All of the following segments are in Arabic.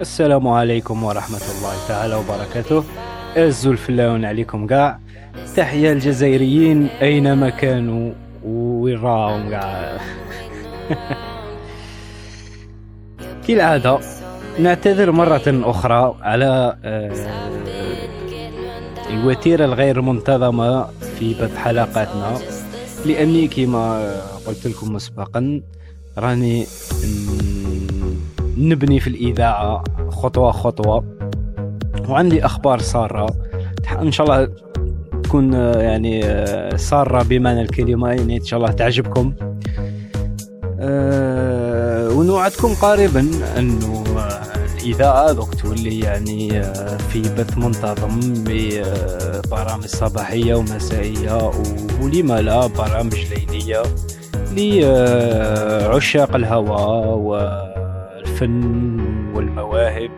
السلام عليكم ورحمة الله تعالى وبركاته. أزو الفلاون عليكم قاع. تحية الجزائريين أينما كانوا وين راهم قاع. كالعادة نعتذر مرة أخرى على آه، الوتيرة الغير منتظمة في بث حلقاتنا. لأني كما قلت لكم مسبقا راني نبني في الإذاعة خطوة خطوة. وعندي أخبار سارة. إن شاء الله تكون يعني سارة بمعنى الكلمة يعني إن شاء الله تعجبكم. أه ونوعدكم قريبا أنه الإذاعة دوك تولي يعني في بث منتظم ببرامج صباحية ومسائية ولما لا برامج ليلية لعشاق الهواء والفن والمواهب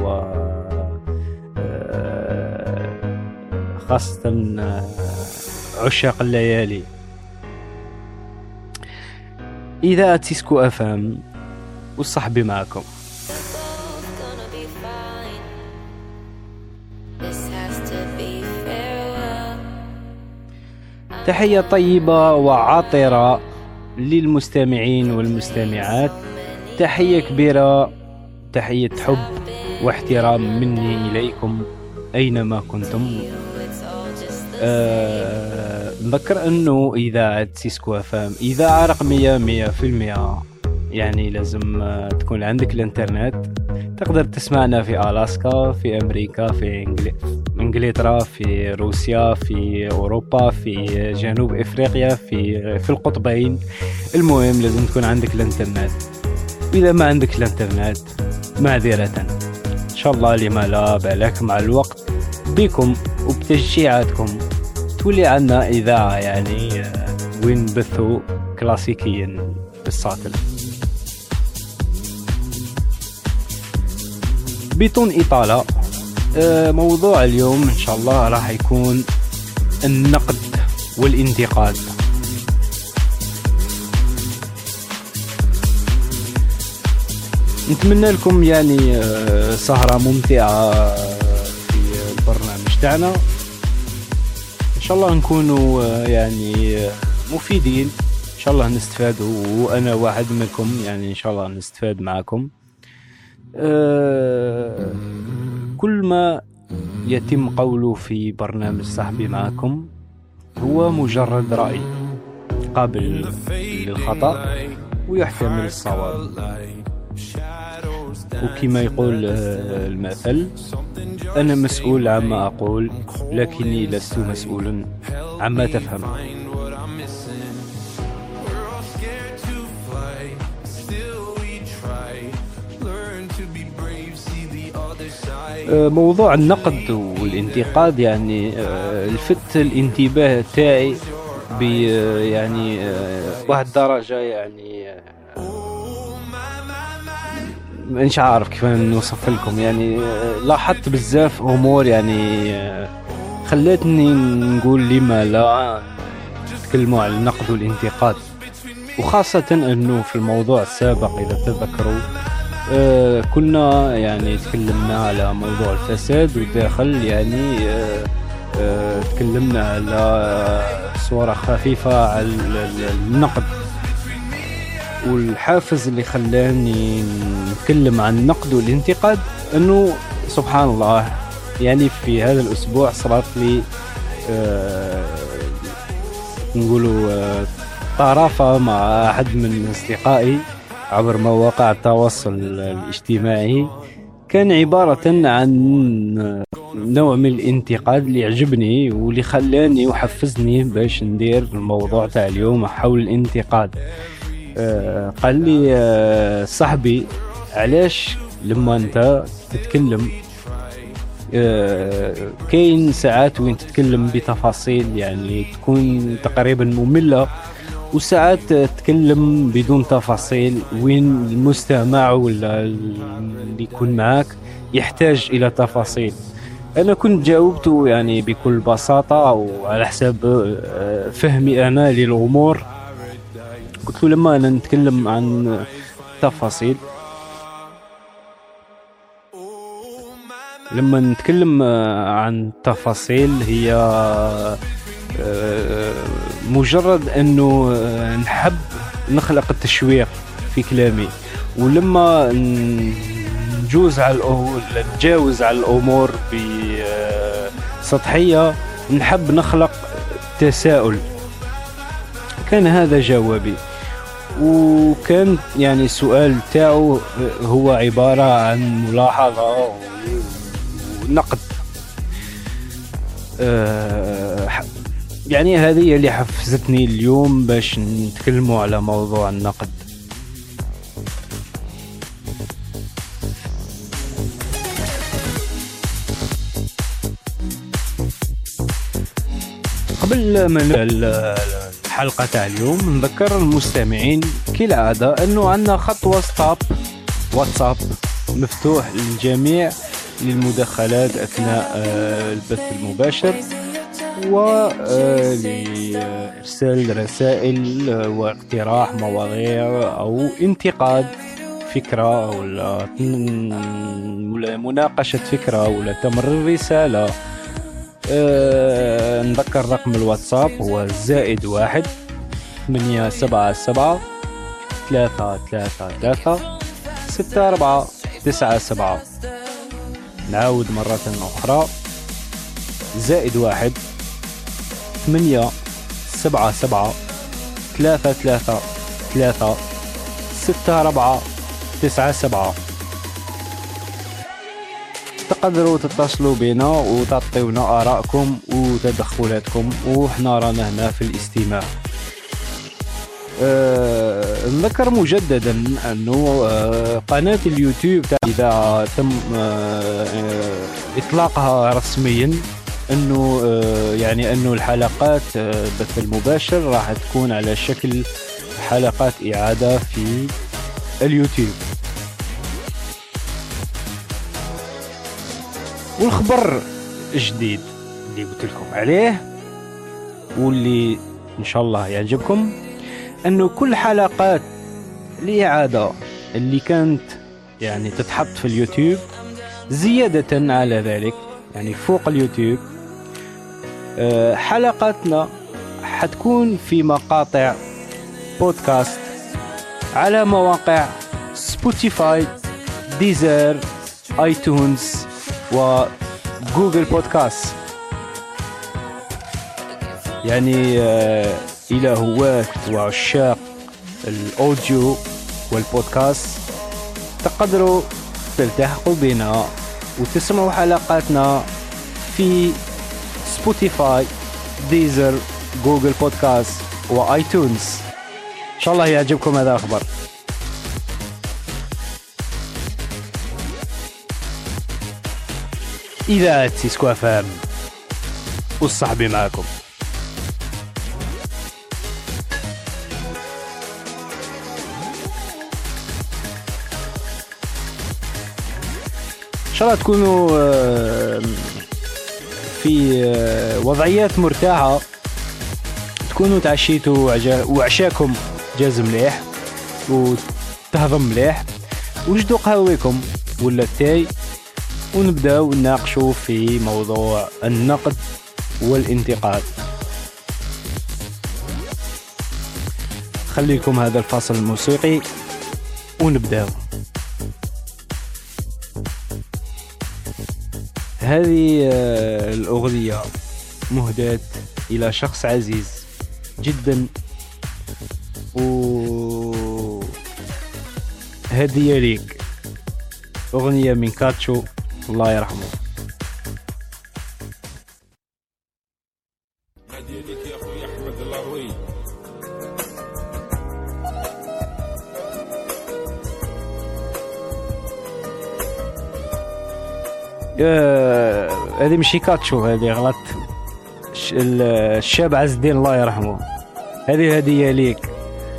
و خاصة عشاق الليالي. إذا تيسكو أفهم وصحبي معكم تحية طيبة وعاطرة للمستمعين والمستمعات. تحية كبيرة تحية حب واحترام مني إليكم أينما كنتم. أه نذكر أنه إذاعة سيسكو أفام إذاعة رقمية مية في المية. يعني لازم آه، تكون عندك الإنترنت. تقدر تسمعنا في ألاسكا في أمريكا في. إنجلترا في روسيا في أوروبا في جنوب إفريقيا في في القطبين. المهم لازم تكون عندك الإنترنت. إذا ما عندك الإنترنت معذرة. إن شاء الله لما لا بالك مع الوقت بكم وبتشجيعاتكم. تولي عنا إذاعة يعني آه، وين بثوا كلاسيكيا بالساتل بدون إطالة آه، موضوع اليوم إن شاء الله راح يكون النقد والانتقاد. نتمنى لكم يعني آه، سهرة ممتعة في البرنامج تاعنا. إن شاء الله نكونوا آه، يعني مفيدين. إن شاء الله نستفادوا وأنا واحد منكم يعني إن شاء الله نستفاد معكم. كل ما يتم قوله في برنامج صاحبي معكم هو مجرد رأي قابل للخطأ ويحتمل الصواب. وكما يقول آه، المثل أنا مسؤول عما أقول لكني لست مسؤولا عما تفهم. آه، موضوع النقد والانتقاد يعني آه، لفت الانتباه تاعي ب يعني واحد الدرجة يعني مش عارف كيف نوصف لكم. يعني لاحظت بزاف أمور يعني خلتني نقول لما لا نتكلموا على النقد والانتقاد وخاصة إنه في الموضوع السابق إذا تذكروا آه كنا يعني تكلمنا على موضوع الفساد وداخل يعني آه آه تكلمنا على صورة خفيفة على النقد. والحافز اللي خلاني نتكلم عن النقد والانتقاد إنه سبحان الله يعني في هذا الأسبوع صارت لي آه نقولوا آه طرافة مع أحد من أصدقائي عبر مواقع التواصل الاجتماعي. كان عبارة عن نوع من الانتقاد اللي عجبني واللي خلاني وحفزني باش ندير الموضوع تاع اليوم حول الانتقاد. آه قال لي آه صاحبي علاش لما انت تتكلم آه كاين ساعات وين تتكلم بتفاصيل يعني تكون تقريبا مملة وساعات تتكلم بدون تفاصيل وين المستمع ولا اللي يكون معك يحتاج إلى تفاصيل. أنا كنت جاوبته يعني بكل بساطة وعلى حساب آه، فهمي أنا للأمور. قلت له لما أنا نتكلم عن تفاصيل لما نتكلم آه، عن تفاصيل هي آه، مجرد إنه آه، نحب نخلق التشويق في كلامي. ولما نجوز على نتجاوز على الأمور بسطحيه نحب نخلق تساؤل. كان هذا جوابي. وكان يعني السؤال تاعو هو عبارة عن ملاحظة ونقد. أه يعني هذه اللي حفزتني اليوم باش نتكلموا على موضوع النقد. قبل ما الحلقة تاع اليوم نذكر المستمعين كالعادة إنه عندنا خط واتساب. واتساب مفتوح للجميع للمداخلات أثناء آه، البث المباشر ولإرسال رسائل واقتراح مواضيع أو انتقاد فكرة ولا مناقشة فكرة ولا تمرير رسالة أه نذكر رقم الواتساب هو زائد واحد ثمانية سبعة سبعة ثلاثة ثلاثة ثلاثة ستة أربعة تسعة سبعة. نعاود مرة أخرى. زائد واحد ثمانية سبعة سبعة ثلاثة ثلاثة ثلاثة ستة أربعة تسعة سبعة. تقدروا تتصلوا بنا وتعطيونا آرائكم وتدخلاتكم وحنا رانا هنا في الاستماع. أه نذكر مجددا أنه أه قناة اليوتيوب إذا تم أه إطلاقها رسميا أنه أه يعني أنه الحلقات البث المباشر راح تكون على شكل حلقات إعادة في اليوتيوب. والخبر الجديد اللي قلت لكم عليه واللي إن شاء الله يعجبكم أنه كل حلقات الإعادة اللي كانت يعني تتحط في اليوتيوب زيادة على ذلك يعني فوق اليوتيوب حلقاتنا حتكون في مقاطع بودكاست على مواقع Spotify Deezer iTunes. و Google Podcast يعني إلى هواة وعشاق ال audio والبودكاست. تقدروا تلتحقوا بنا وتسمعوا حلقاتنا في Spotify Deezer Google Podcast و iTunes إن شاء الله يعجبكم هذا الأخبار. إذاعة سيسكو أفام والصحبي معكم. إن شاء الله تكونوا في وضعيات مرتاحة. تكونوا تعشيتوا وعشاكم جاز مليح وتهضم مليح. وجدوا قهويكم ولا التاي. ونبداو نناقشوا في موضوع النقد والانتقاد. خليكم هذا الفاصل الموسيقي ونبداو هذه الأغنية مهداة إلى شخص عزيز جدا. و هدية ليك. أغنية من كاتشو. الله يرحمه. هذه مش كاتشو هذه غلط. الشاب عز الدين الله يرحمه. هذه هدية ليك.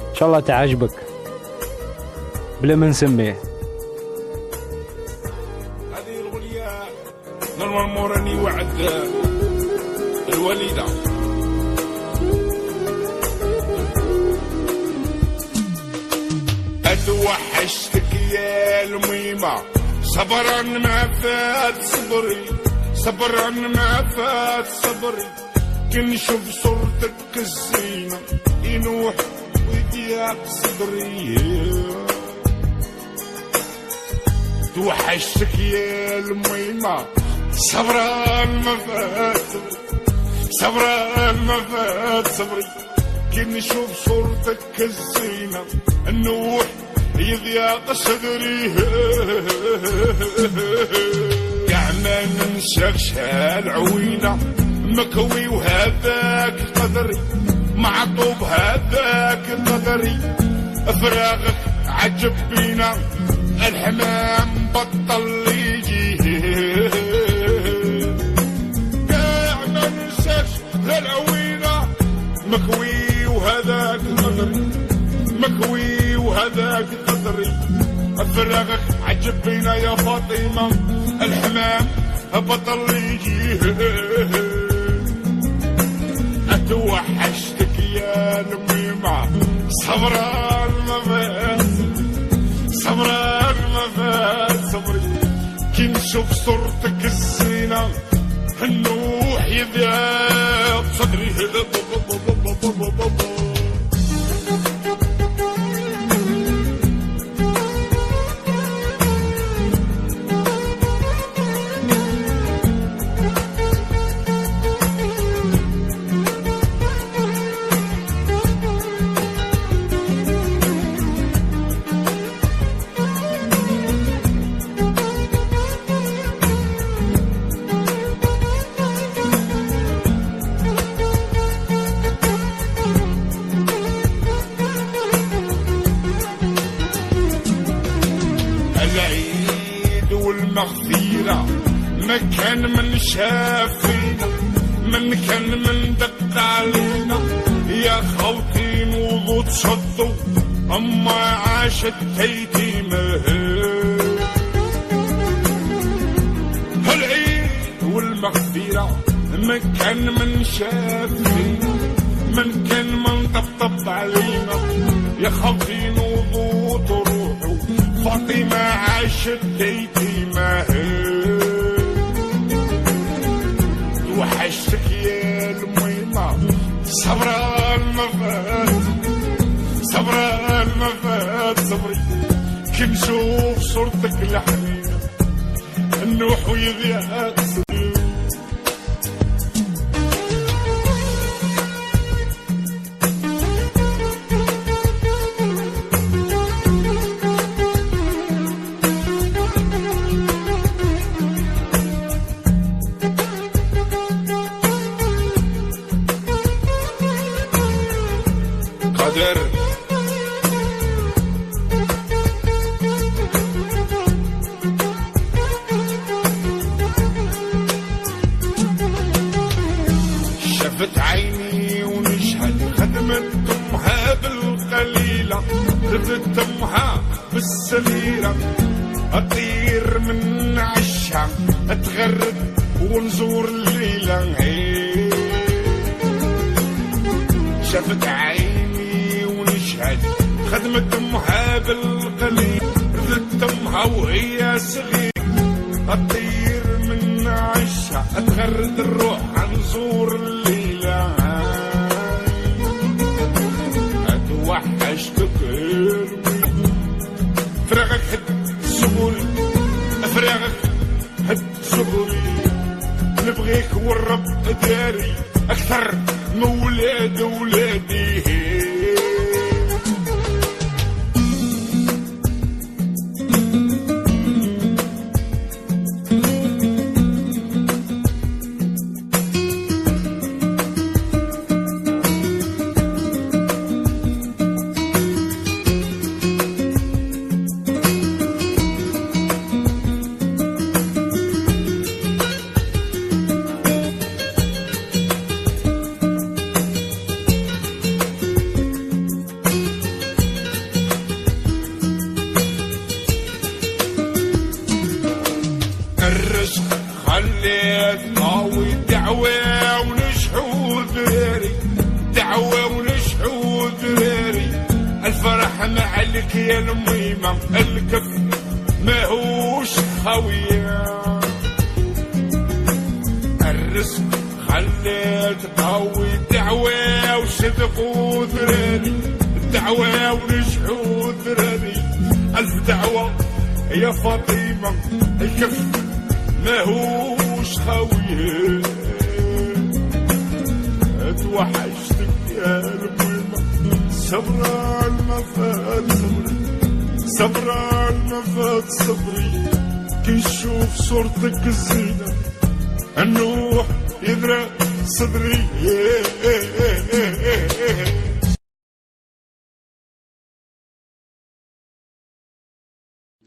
إن شاء الله تعجبك. بلا ما نسميه. صبرا ما فات. صبرا ما فات. صبري. كي نشوف صورتك الزينة. النوح يضيق صدري. يا ما ننساكش هالعوينة مكوي وهذاك قدري. معطوب هذاك قدري. فراغك عجب بينا. الحمام بطل ننساكش هالعوينة مكوي وهذاك قدري مكوي وهذاك قدري فراغك عجب بينا يا فاطمة. الحمام بطل يجي أتوحشتك يا الميمة صبران ما فات صبران ما صبري كي نشوف صورتك الزينة. النوح يضيق صدري العيد بالسميرة أطير من عشها اتغرد ونزور الليلة. شفت عيني ونشهد خدمت امها بالقليل رفت امها وهي صغير أطير من عشها اتغرد الروح نزور الليلة. نبغيك والرب داري أكثر من ولاد ولادي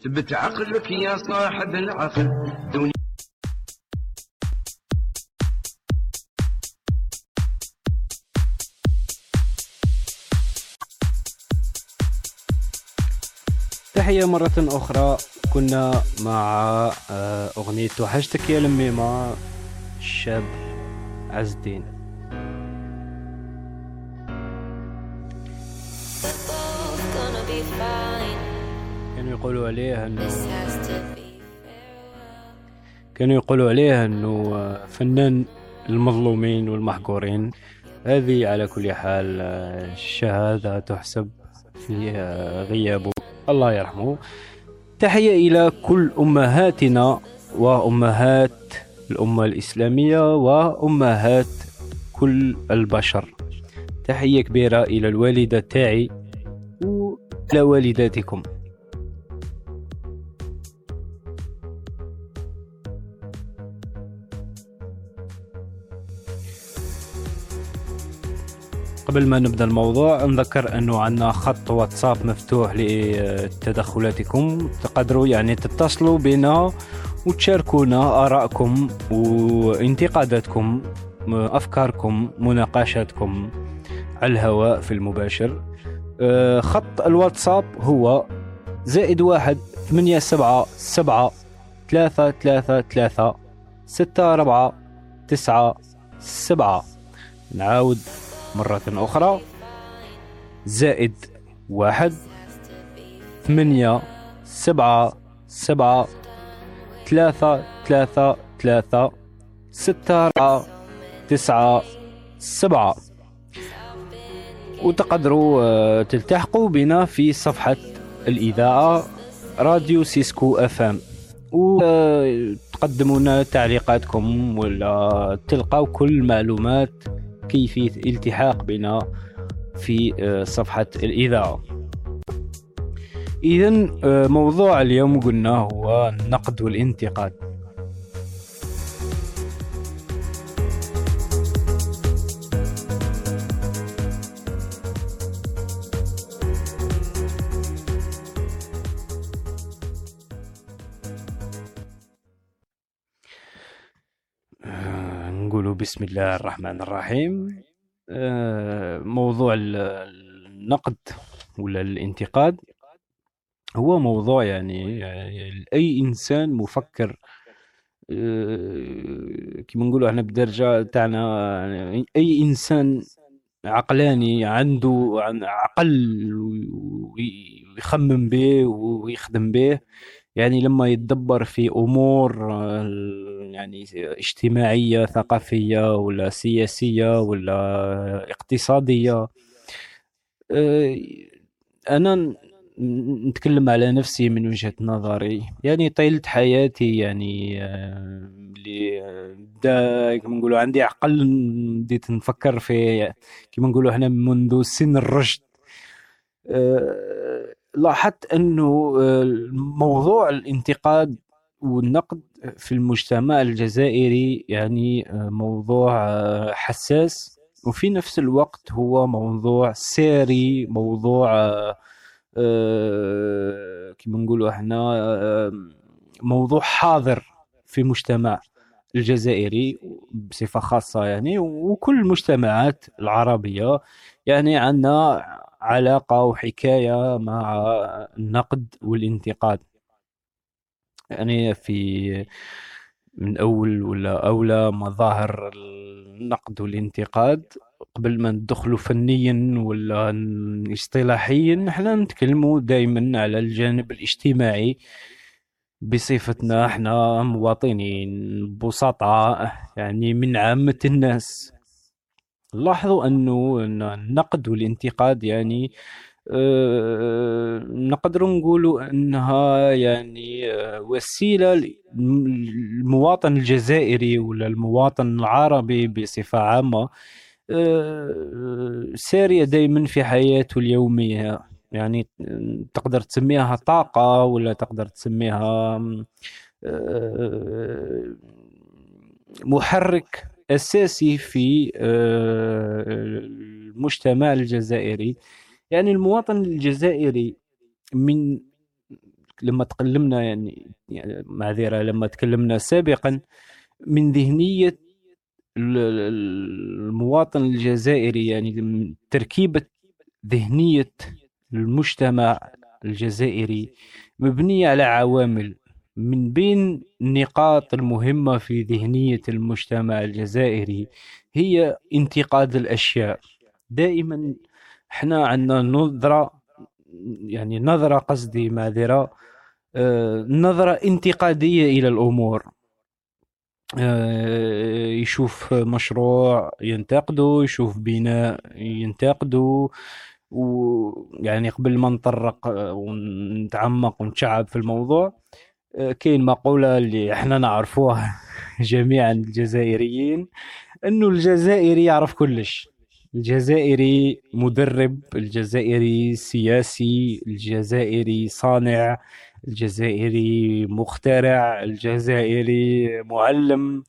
ثبت عقلك يا صاحب العقل. دنيا تحية مرة أخرى. كنا مع آه، أغنية توحشتك يا لميمة الشاب عز الدين. يقولوا عليه farewell. كانوا يقولوا عليه آه، فنان المظلومين والمحقورين. هذه على كل حال الشهادة تحسب في غيابه الله يرحمه. تحية إلى كل أمهاتنا وأمهات الأمة الإسلامية وأمهات كل البشر. تحية كبيرة إلى الوالدة تاعي وإلى والداتكم. قبل ما نبدأ الموضوع نذكر أنه عندنا خط واتساب مفتوح لتدخلاتكم. تقدروا يعني تتصلوا بنا وتشاركونا آرائكم وانتقاداتكم أفكاركم مناقشاتكم على الهواء في المباشر. آه، خط الواتساب هو زائد واحد ثمانية سبعة سبعة ثلاثة ثلاثة ثلاثة ستة أربعة تسعة سبعة. نعاود. مرة أخرى. زائد واحد ثمانية سبعة سبعة ثلاثة ثلاثة ثلاثة ستة أربعة تسعة سبعة. وتقدروا آه، تلتحقوا بنا في صفحة الإذاعة Radio Sisko FM وتقدموا لنا تعليقاتكم ولا تلقاو كل المعلومات كيفية الالتحاق بنا في آه، صفحة الإذاعة. إذا موضوع اليوم قلنا هو النقد والانتقاد بسم الله الرحمن الرحيم. آه، موضوع ال- النقد ولا الانتقاد هو موضوع يعني, يعني أي إنسان مفكر آه، كما نقولوا إحنا بالدرجة تاعنا أي إنسان عقلاني عنده عن عقل وي- ويخمم به ويخدم به يعني لما يتدبر في أمور آه، يعني اجتماعية ثقافية ولا سياسية ولا اقتصادية آه، أنا ن- نتكلم على نفسي من وجهة نظري. يعني طيلة حياتي يعني آه، اللي بدا كما نقولوا عندي عقل بديت نفكر في كما نقولوا إحنا منذ سن الرشد. لاحظت أنه آه، موضوع الانتقاد والنقد في المجتمع الجزائري يعني آه، موضوع آه، حساس. وفي نفس الوقت هو موضوع ساري موضوع كما نقولوا إحنا موضوع حاضر في المجتمع الجزائري بصفة خاصة يعني وكل المجتمعات العربية. يعني عندنا علاقة وحكاية مع النقد والانتقاد. يعني في من أول ولا أولى مظاهر النقد والانتقاد قبل ما ندخلوا فنيا ولا اصطلاحيا إحنا نتكلموا دائما على الجانب الاجتماعي بصفتنا إحنا مواطنين بسطاء يعني من عامة الناس. لاحظوا أنه النقد والانتقاد يعني آه، نقدر نقولوا أنها يعني آه، وسيلة المواطن الجزائري ولا المواطن العربي بصفة عامة آه، سارية دائما في حياته اليومية. يعني تقدر تسميها طاقة ولا تقدر تسميها محرك. اساسي في المجتمع الجزائري. يعني المواطن الجزائري من لما تكلمنا يعني, يعني معذرة لما تكلمنا سابقا من ذهنية المواطن الجزائري يعني تركيبة ذهنية المجتمع الجزائري مبنية على عوامل. من بين النقاط المهمة في ذهنية المجتمع الجزائري هي انتقاد الأشياء. دائما إحنا عندنا نظرة يعني نظرة قصدي معذرة آه، نظرة انتقادية إلى الأمور. آه، يشوف مشروع ينتقده يشوف بناء ينتقده ويعني قبل ما نطرق ونتعمق ونتشعب في الموضوع كاين مقولة اللي إحنا نعرفوها جميعا الجزائريين إنه الجزائري يعرف كلش. الجزائري مدرب الجزائري سياسي الجزائري صانع الجزائري مخترع الجزائري معلم.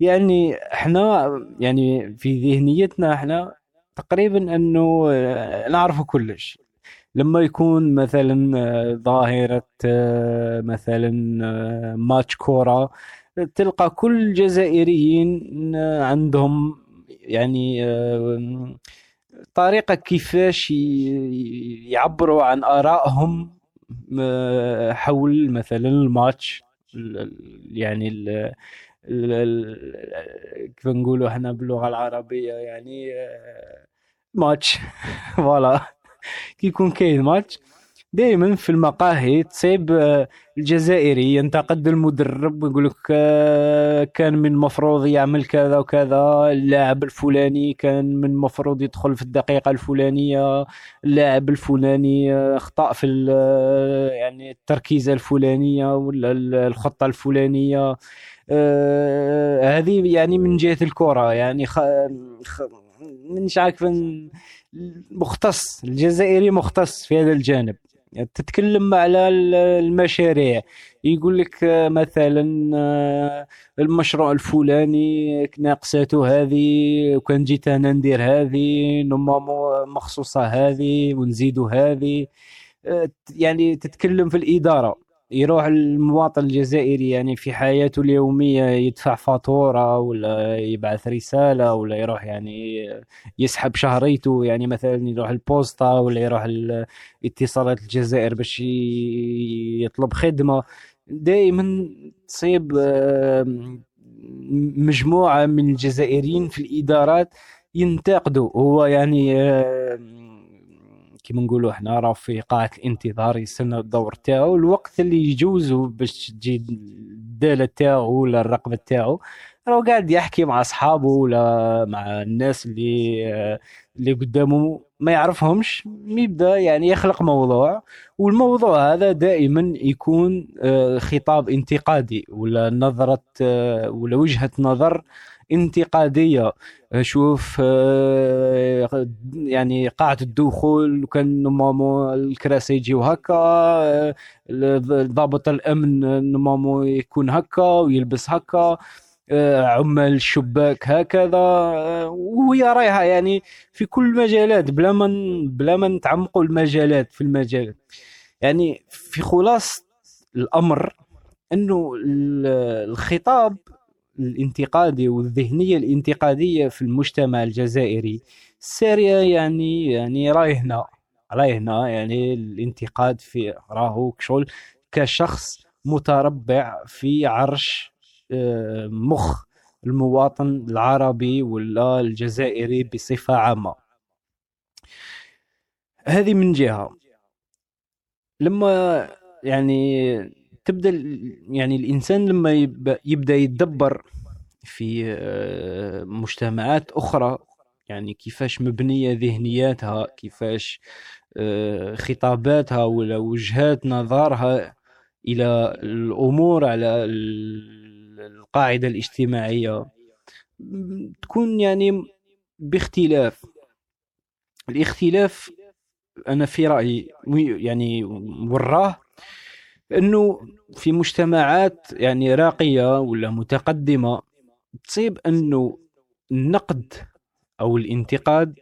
يعني إحنا يعني في ذهنيتنا إحنا تقريبا إنه نعرف كلش. لما يكون مثلا ظاهرة مثلا ماتش كورة تلقى كل الجزائريين عندهم يعني طريقة كيفاش يعبروا عن آرائهم حول مثلا الماتش يعني كيف نقولوا إحنا باللغة العربية يعني ماتش. فوالا. كي يكون كاين ماتش. دائما في المقاهي تصيب آه، الجزائري ينتقد المدرب ويقول لك آه، كان من المفروض يعمل كذا وكذا اللاعب الفلاني كان من المفروض يدخل في الدقيقة الفلانية اللاعب الفلاني آه، أخطأ في يعني التركيزة الفلانية ولا الخطة الفلانية. هذه يعني من جهة الكرة يعني خ... خ... مش عارف مختص الجزائري مختص في هذا الجانب. تتكلم على المشاريع. يقول لك آه، مثلا آه، المشروع الفلاني ناقصاته هذه وكان جيت أنا ندير هذه نما مخصوصة هذه ونزيدوا هذه. آه، يعني تتكلم في الإدارة. يروح المواطن الجزائري يعني في حياته اليومية يدفع فاتورة ولا يبعث رسالة ولا يروح يعني يسحب شهريته يعني مثلا يروح البوسطة ولا يروح اتصالات الجزائر باش يطلب خدمة. دائما تصيب مجموعة من الجزائريين في الإدارات ينتقدوا. هو يعني كيما نقولوا إحنا راه في قاعة الانتظار يستنى الدور تاعو الوقت اللي يجوزه باش تجي الدالة تاعو ولا الرقبة تاعو راه قاعد يحكي مع اصحابه ولا مع الناس اللي اللي قدامه ما يعرفهمش يبدأ يعني يخلق موضوع والموضوع هذا دائما يكون آه، خطاب انتقادي ولا نظرة آه، ولا وجهة نظر انتقادية. شوف آه، يعني قاعة الدخول كان نمامو الكراسي يجيو هكا آه، ضابط الأمن نمامو يكون هكا ويلبس هكا آه، عمال الشباك هكذا وهي رايحة يعني في كل المجالات بلا ما بلا ما نتعمقوا المجالات في المجال. يعني في خلاصة الأمر إنه الخطاب الانتقادي والذهنية الانتقادية في المجتمع الجزائري. سارية يعني يعني راهي هنا راهي هنا يعني الانتقاد في راهو كشغل كشخص متربع في عرش آه، مخ المواطن العربي ولا الجزائري بصفة عامة. هذه من جهة. لما يعني تبدأ يعني الإنسان لما يب- يبدأ يتدبر في آه، مجتمعات أخرى يعني كيفاش مبنية ذهنياتها كيفاش آه، خطاباتها ولا وجهات نظرها إلى الأمور على ال- القاعدة الاجتماعية تكون يعني باختلاف. الاختلاف أنا في رأيي يعني وراه إنه في مجتمعات يعني راقية ولا متقدمة تصيب إنه النقد أو الانتقاد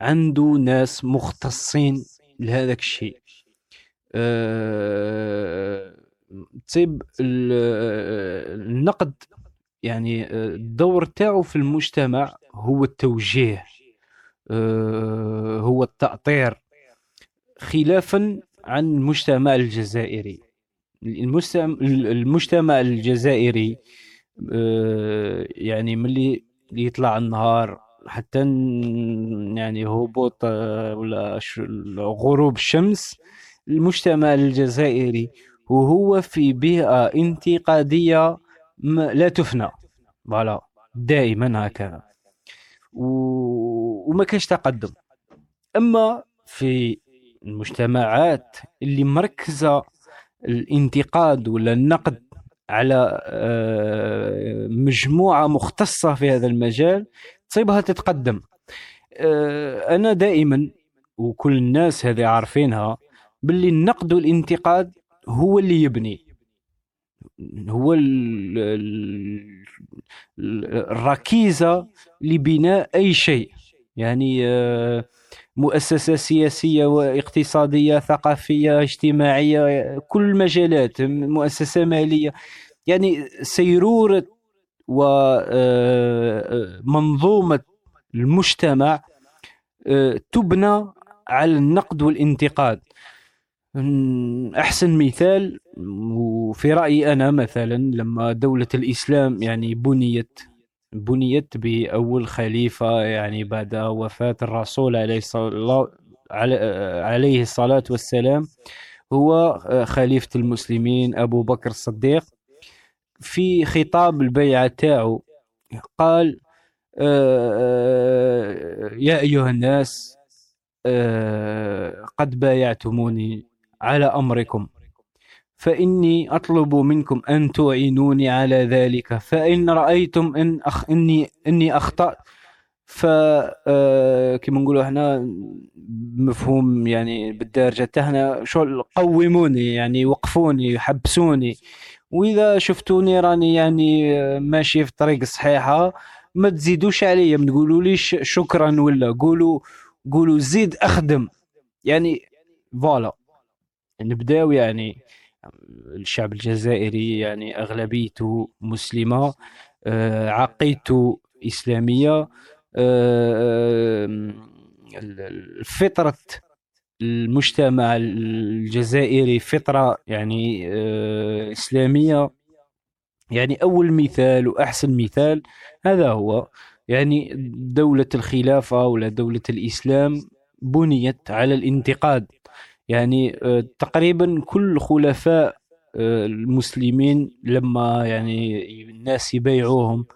عنده ناس مختصين لهذاك الشيء. أه تصيب ال- النقد يعني آه، الدور تاعو في المجتمع هو التوجيه آه، هو التأطير خلافا عن المجتمع الجزائري. المجتمع, الجزائري آه، يعني ملي يطلع النهار حتى يعني هبوط ولا غروب الشمس المجتمع الجزائري وهو في بيئة انتقادية لا تفنى. فوالا دائما هكذا. و- وما كانش تقدم. أما في المجتمعات اللي مركزة الانتقاد ولا النقد على آه، مجموعة مختصة في هذا المجال تصيبها تتقدم. آه، أنا دائما وكل الناس هذه عارفينها باللي النقد والانتقاد هو اللي يبني. هو ال- ال- ال- الركيزة لبناء أي شيء. يعني آه، مؤسسة سياسية واقتصادية ثقافية اجتماعية كل المجالات مؤسسة مالية. يعني سيرورة ومنظومه المجتمع آه، تبنى على النقد والانتقاد. أحسن مثال وفي رأيي أنا مثلا لما دولة الإسلام يعني بنيت بنيت بأول خليفة يعني بعد وفاة الرسول عليه الصلاه على- عليه الصلاة والسلام هو خليفة المسلمين أبو بكر الصديق. في خطاب البيعة تاعو قال آه، آه، يا أيها الناس آه، قد بايعتموني على أمركم. فإني أطلب منكم أن تعينوني على ذلك. فإن رأيتم إن أخ إني إني اخطات ف آه، كيما نقولوا إحنا مفهوم يعني بالدارجة تاعنا شو قوموني يعني وقفوني حبسوني. وإذا شفتوني راني يعني آه، ماشي في الطريق صحيحة ما تزيدوش عليا. ما تقولوليش شكرا ولا؟ قولوا قولوا زيد أخدم. يعني فوالا. نبداو يعني. الشعب الجزائري يعني أغلبيته مسلمة آه، عقيدته إسلامية آه، فطره المجتمع الجزائري فطرة يعني آه، إسلامية. يعني أول مثال وأحسن مثال هذا هو يعني دولة الخلافة ولا دولة الإسلام بنيت على الانتقاد. يعني آه، تقريبا كل خلفاء آه، المسلمين لما يعني الناس يبايعوهم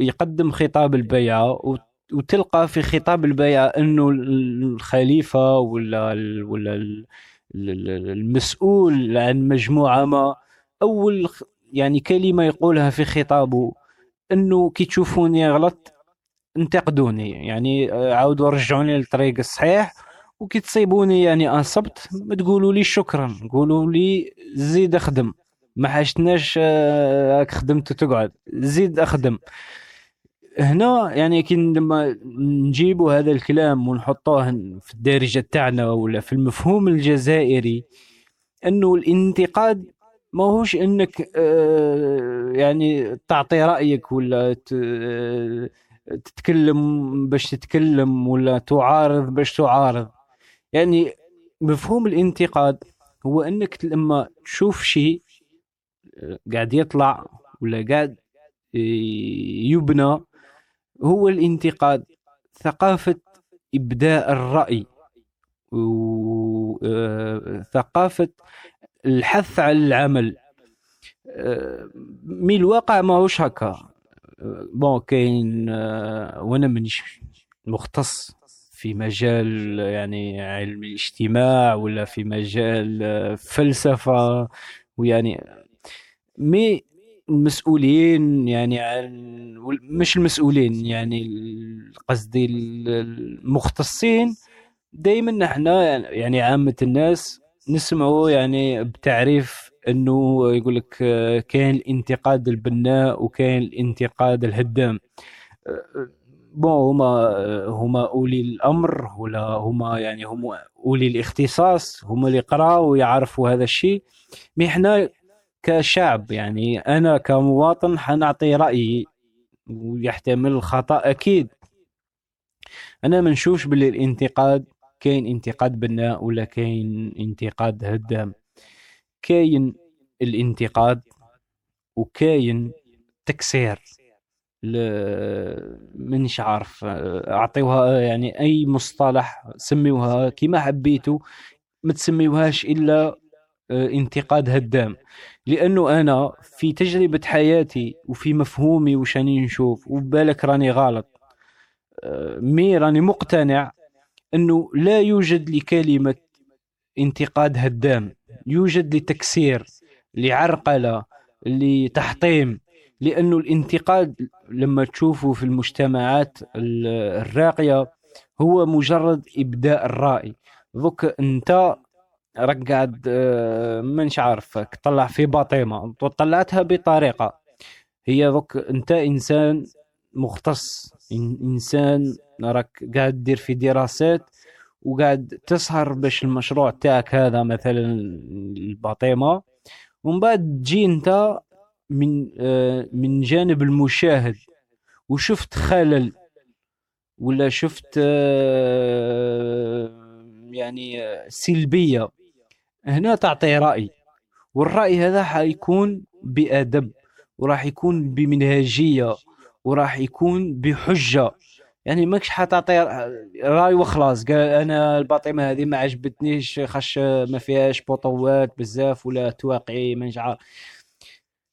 يقدم خطاب البيعة وت- وتلقى في خطاب البيعة إنه الخليفة ولا ولا ال- ال- ال- المسؤول عن مجموعة ما أول يعني كلمة يقولها في خطابه إنه كي تشوفوني غلط انتقدوني يعني آه، عاودوا رجعوني للطريق الصحيح وكي تصيبوني يعني أصبت ما تقولوا لي شكرا قولوا لي زيد أخدم. ما حاجتناش آه، راك خدمت وتقعد. زيد أخدم. هنا يعني كي لما نجيبوا هذا الكلام ونحطوه في الدارجة تاعنا ولا في المفهوم الجزائري أنه الانتقاد ما هوش إنك آه، يعني تعطي رأيك ولا آه، تتكلم باش تتكلم ولا تعارض باش تعارض. يعني مفهوم الانتقاد هو انك لما تشوف شيء آه، قاعد يطلع ولا قاعد آه، يبنى هو الانتقاد ثقافة إبداء الرأي وثقافة الحث على العمل. آه، mais الواقع ماهوش هكا؟ آه، bon كاين آه، وأنا مانيش مختص. في مجال يعني علم الاجتماع ولا في مجال آه، فلسفة. ويعني mais المسؤولين يعني عن مش المسؤولين يعني قصدي ال- المختصين. دائما نحن يعني عامة الناس نسمعوا يعني بتعريف إنه يقول لك آه، كاين الانتقاد البناء وكاين الانتقاد الهدام. آه، بون هما هما أولي الأمر ولا هما يعني هم أولي الاختصاص هما اللي قراوا ويعرفوا هذا الشيء. مي إحنا كشعب يعني أنا كمواطن حنعطي رأيي ويحتمل الخطأ أكيد. أنا ما نشوفش باللي الانتقاد كاين انتقاد بناء ولا كاين انتقاد هدام. كاين الانتقاد وكاين تكسير. مانيش عارف أعطيوها يعني أي مصطلح سميوها كما حبيتوا ما تسميوهاش إلا آه، انتقاد هدام. لأنه أنا في تجربة حياتي وفي مفهومي وش راني نشوف وبالك راني غلط آه، مي راني مقتنع أنه لا يوجد لكلمة انتقاد هدام. يوجد لتكسير لعرقلة لتحطيم. لأنه الانتقاد لما تشوفه في المجتمعات ال- الراقية هو مجرد إبداء الرأي. ذوك أنت راك قاعد آه، مانيش عارف تطلع في باطيمة طلعتها بطريقة. هي ذوك أنت إنسان مختص إن- إنسان راك قاعد دير في دراسات وقاعد تسهر باش المشروع تاعك هذا مثلا الباطيمة. ومن بعد تجي أنت من آه، من جانب المشاهد. وشفت خلل ولا شفت آه، يعني آه، سلبية. هنا تعطي رأي. والرأي هذا حيكون بأدب وراح يكون بمنهجية وراح يكون بحجة. يعني ماكش حتعطي رأي وخلاص. قال أنا الباطمه هذه ما عجبتنيش خش ما فيهاش بطوات بزاف ولا تواقعي ما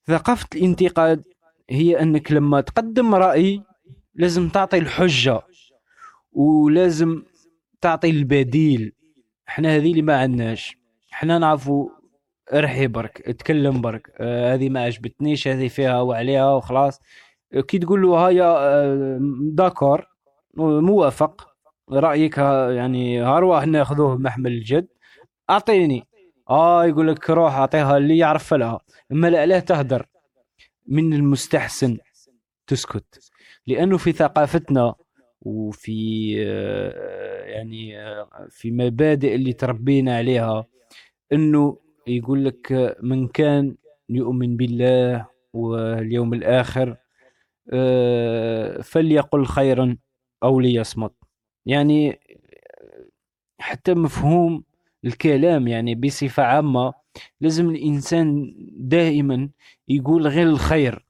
ثقافة الانتقاد هي أنك لما تقدم رأي لازم تعطي الحجة ولازم تعطي البديل. إحنا هذه اللي ما عندناش. إحنا نعرفوا ارحي برك اتكلم برك. آه هذه ما عجبتنيش هذه فيها وعليها وخلاص. كي تقول له هيا آه داكور موافق. رأيك يعني هروح ناخذوه محمل الجد. أعطيني. آه يقول لك روح أعطيها اللي يعرف لها. أما لا لا تهدر. من المستحسن تسكت. لأنه في ثقافتنا وفي آه، يعني آه، في مبادئ اللي تربينا عليها إنه يقول لك من كان يؤمن بالله واليوم الآخر آه، فليقل خيرا أو ليصمت. يعني حتى مفهوم الكلام يعني بصفة عامة لازم الإنسان دائما يقول غير الخير.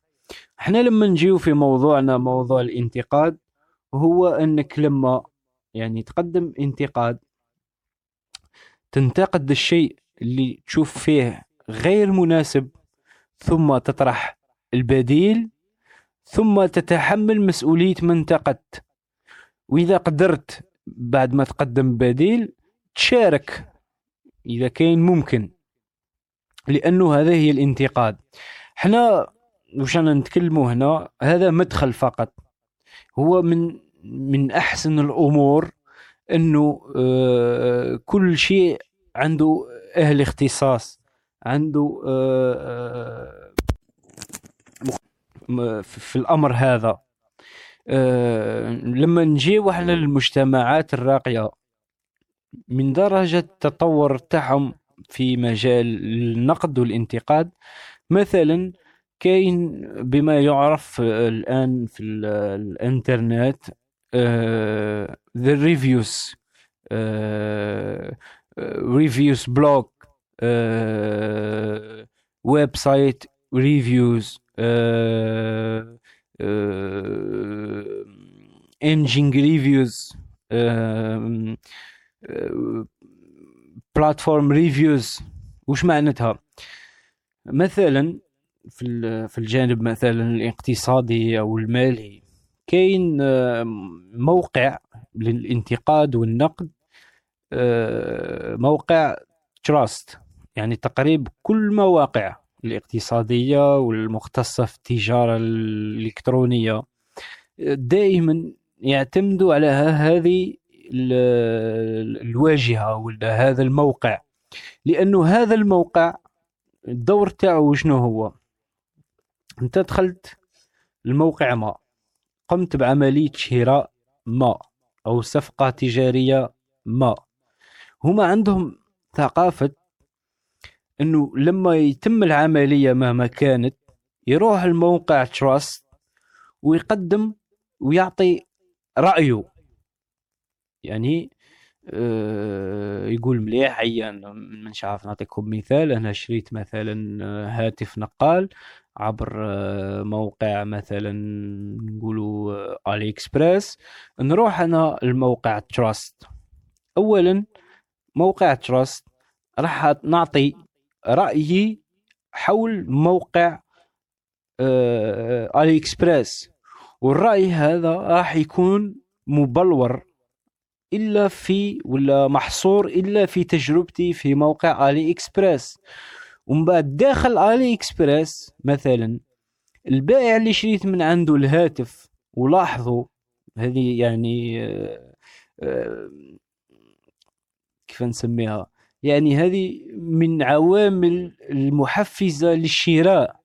إحنا لما نجيو في موضوعنا موضوع الانتقاد هو أنك لما يعني تقدم انتقاد تنتقد الشيء اللي تشوف فيه غير مناسب ثم تطرح البديل ثم تتحمل مسؤولية من انتقدت. وإذا قدرت بعد ما تقدم بديل تشارك إذا كان ممكن. لأنه هذا هي الانتقاد. إحنا وش أنا نتكلموا هنا هذا مدخل فقط. هو من من أحسن الأمور أنه آه، كل شيء عنده أهل اختصاص عنده آه، آه، في الأمر هذا. لما نجيو إحنا للمجتمعات الراقية من درجة التطور تاعهم في مجال النقد والانتقاد مثلا كاين بما يعرف الآن في ال- الإنترنت آه، reviews blog آه، website reviews engine reviews platform reviews وش معناتها؟ مثلا في في الجانب مثلا الاقتصادي أو المالي كاين آه، موقع للانتقاد والنقد آه، موقع Trust يعني تقريب كل مواقع الاقتصادية والمختصة في التجارة الإلكترونية دائما يعتمدوا على هذه ال- الواجهة ولا هذا الموقع. لأنه هذا الموقع الدور تاعو شنو هو؟ أنت دخلت الموقع ما قمت بعملية شراء ما أو صفقة تجارية ما. هما عندهم ثقافة إنه لما يتم العملية مهما كانت يروح الموقع Trust ويقدم ويعطي رأيه. يعني آه، يقول مليح هيا مش عارف نعطيكم مثال أنا شريت مثلا آه، هاتف نقال عبر آه، موقع مثلا نقولوا AliExpress نروح أنا الموقع Trust اولا موقع Trust راح نعطي رأيي حول موقع AliExpress والرأي هذا راح يكون مبلور إلا في ولا محصور إلا في تجربتي في موقع AliExpress. ومن بعد داخل AliExpress مثلا البائع اللي شريت من عنده الهاتف ولاحظوا هذه يعني آه، آه، كيف نسميها؟ يعني هذه من عوامل المحفزة للشراء.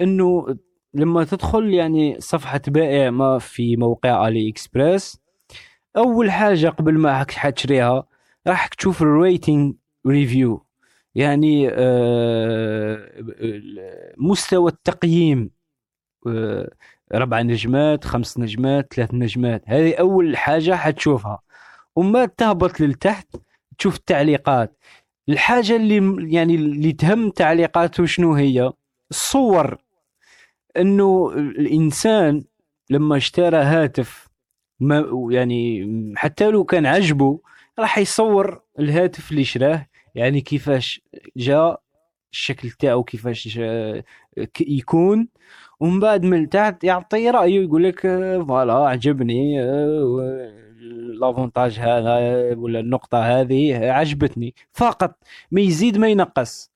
إنه لما تدخل يعني صفحة بائع ما في موقع AliExpress أول حاجة قبل ما راك حتشريها راح تشوف ال rating review يعني آه، مستوى التقييم. آه، ربع نجمات خمس نجمات ثلاث نجمات. هذه أول حاجة حتشوفها. وما تهبط للتحت تشوف التعليقات. الحاجة اللي يعني اللي تهم تعليقاته شنو هي؟ الصور. إنه الإنسان لما اشترى هاتف ما يعني حتى لو كان عجبه راح يصور الهاتف اللي شراه. يعني كيفاش جاء الشكل تاعو كيفاش آه، يكون. ومن بعد من تحت يعطي رايه يقول لك آه، voilà عجبني آه، l'avantage هذا ولا النقطة هذه عجبتني. فقط ما يزيد ما ينقص.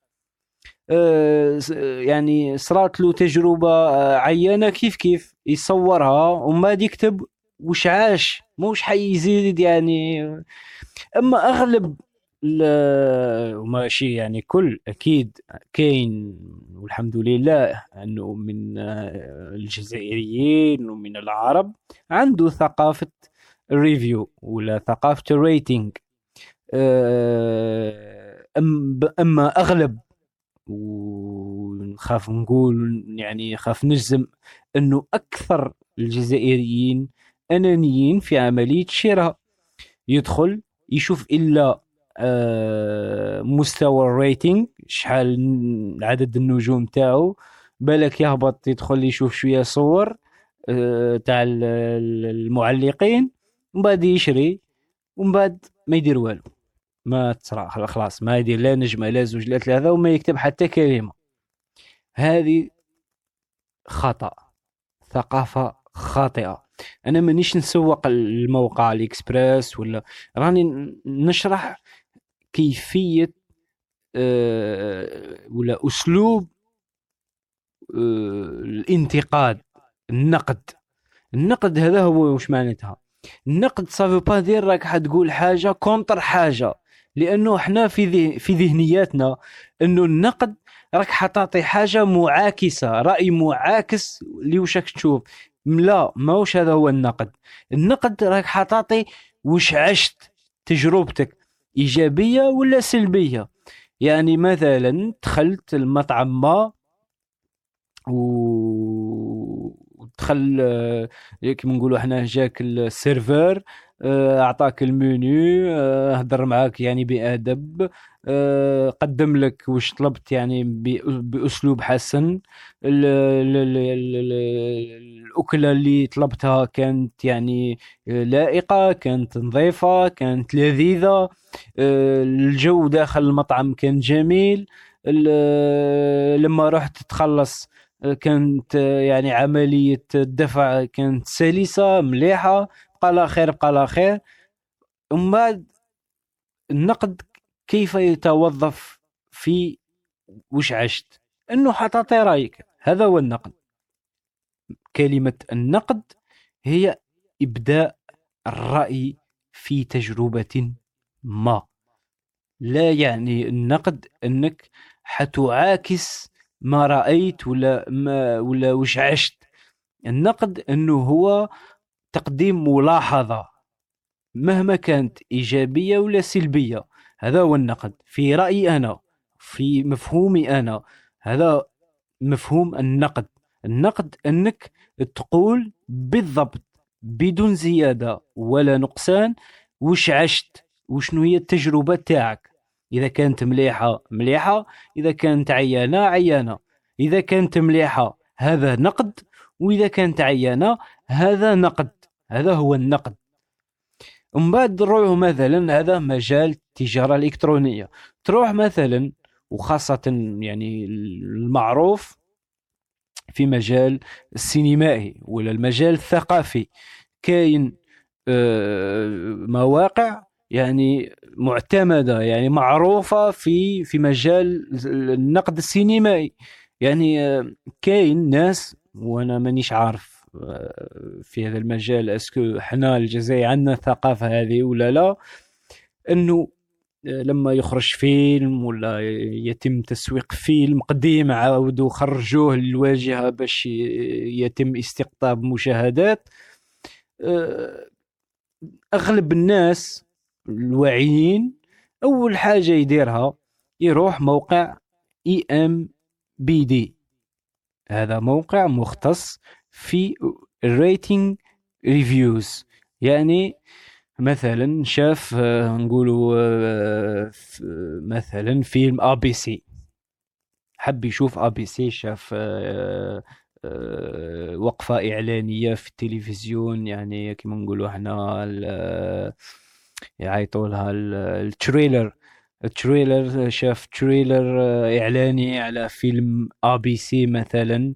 يعني صارت له تجربة آه، عينة كيف كيف. يصورها بعد يكتب وش عاش؟ موش حيزيد يعني. أما أغلب وماشي يعني كل أكيد كاين والحمد لله أنه من الجزائريين ومن العرب عنده ثقافة ال review ولا ثقافة ال rating آه، أما أغلب ونخاف نقول يعني خاف نجزم أنه أكثر الجزائريين أنانيين في عملية شراء. يدخل يشوف إلا آه، مستوى الريتنج شحال عدد النجوم تاعو. بالك يهبط يدخل يشوف شوية صور آه، تاع ال- ال- المعلقين ومن بعد يشري ومن بعد ما يدير والو. ما تصرا خلاص ما يدير لا نجمة لا زوج لا ثلاثة وما يكتب حتى كلمة. هذه خطأ ثقافة خاطئة. أنا مانيش نسوق الموقع AliExpress ولا راني نشرح كيفية آه، ولا أسلوب آه، الانتقاد النقد. النقد هذا هو وش معناتها؟ النقد ça veut pas dire راك حتقول حاجة contre حاجة لأنه إحنا في في ذهنياتنا إنه النقد راك حتعطي حاجة معاكسة رأي معاكس راك تشوف. لا ماهوش هذا هو النقد. النقد راك حتعطي وش عشت تجربتك إيجابية ولا سلبية؟ يعني مثلا دخلت المطعم ما و ودخل آه، كيما نقولوا إحنا جاك السيرفر آه، أعطاك المنيو آه، هضر معاك يعني بأدب آه، قدم لك واش طلبت يعني بأسلوب حسن. ال- ال- ال- ال- ال- الأكلة اللي طلبتها كانت يعني لائقة كانت نظيفة كانت لذيذة. آه، الجو داخل المطعم كان جميل. لما رحت تخلص كانت يعني عملية الدفع كانت سلسة مليحة بقى لا خير بقى لا خير. بعد النقد كيف يتوظف في وش عشت؟ إنه حتعطي رأيك. هذا هو النقد. كلمة النقد هي إبداء الرأي في تجربة ما. لا يعني النقد أنك حتعاكس ما رأيت ولا ما ولا وش عشت. النقد أنه هو تقديم ملاحظة مهما كانت إيجابية ولا سلبية. هذا هو النقد. في رأيي أنا في مفهومي أنا هذا مفهوم النقد. النقد أنك تقول بالضبط بدون زيادة ولا نقصان وش عشت وشنو هي التجربة تاعك. إذا كانت مليحة مليحة. إذا كانت عيانة عيانة. إذا كانت مليحة هذا نقد. وإذا كانت عيانة هذا نقد. هذا هو النقد. ومن بعد نروح مثلا هذا مجال التجارة الإلكترونية. تروح مثلا وخاصة يعني المعروف في مجال السينمائي ولا المجال الثقافي. كاين آه، مواقع يعني معتمدة يعني معروفة في في مجال النقد السينمائي. يعني آه، كاين ناس وأنا مانيش عارف آه، في هذا المجال أسكو حنا الجزائر عندنا الثقافة هذه ولا لا أنه آه، لما يخرج فيلم ولا يتم تسويق فيلم قديم عاودوا خرجوه للواجهة باش يتم استقطاب مشاهدات أغلب الناس الواعيين أول حاجة يديرها يروح موقع اي ام بي دي هذا موقع مختص في ال rating reviews يعني مثلا شاف آه، نقولوا آه، مثلا فيلم ABC حب يشوف ABC شاف آه، وقفة إعلانية في التلفزيون. يعني كما نقولوا إحنا يعيطوا لها ال- ال trailer. ال trailer شاف trailer آه، إعلاني على فيلم ABC مثلا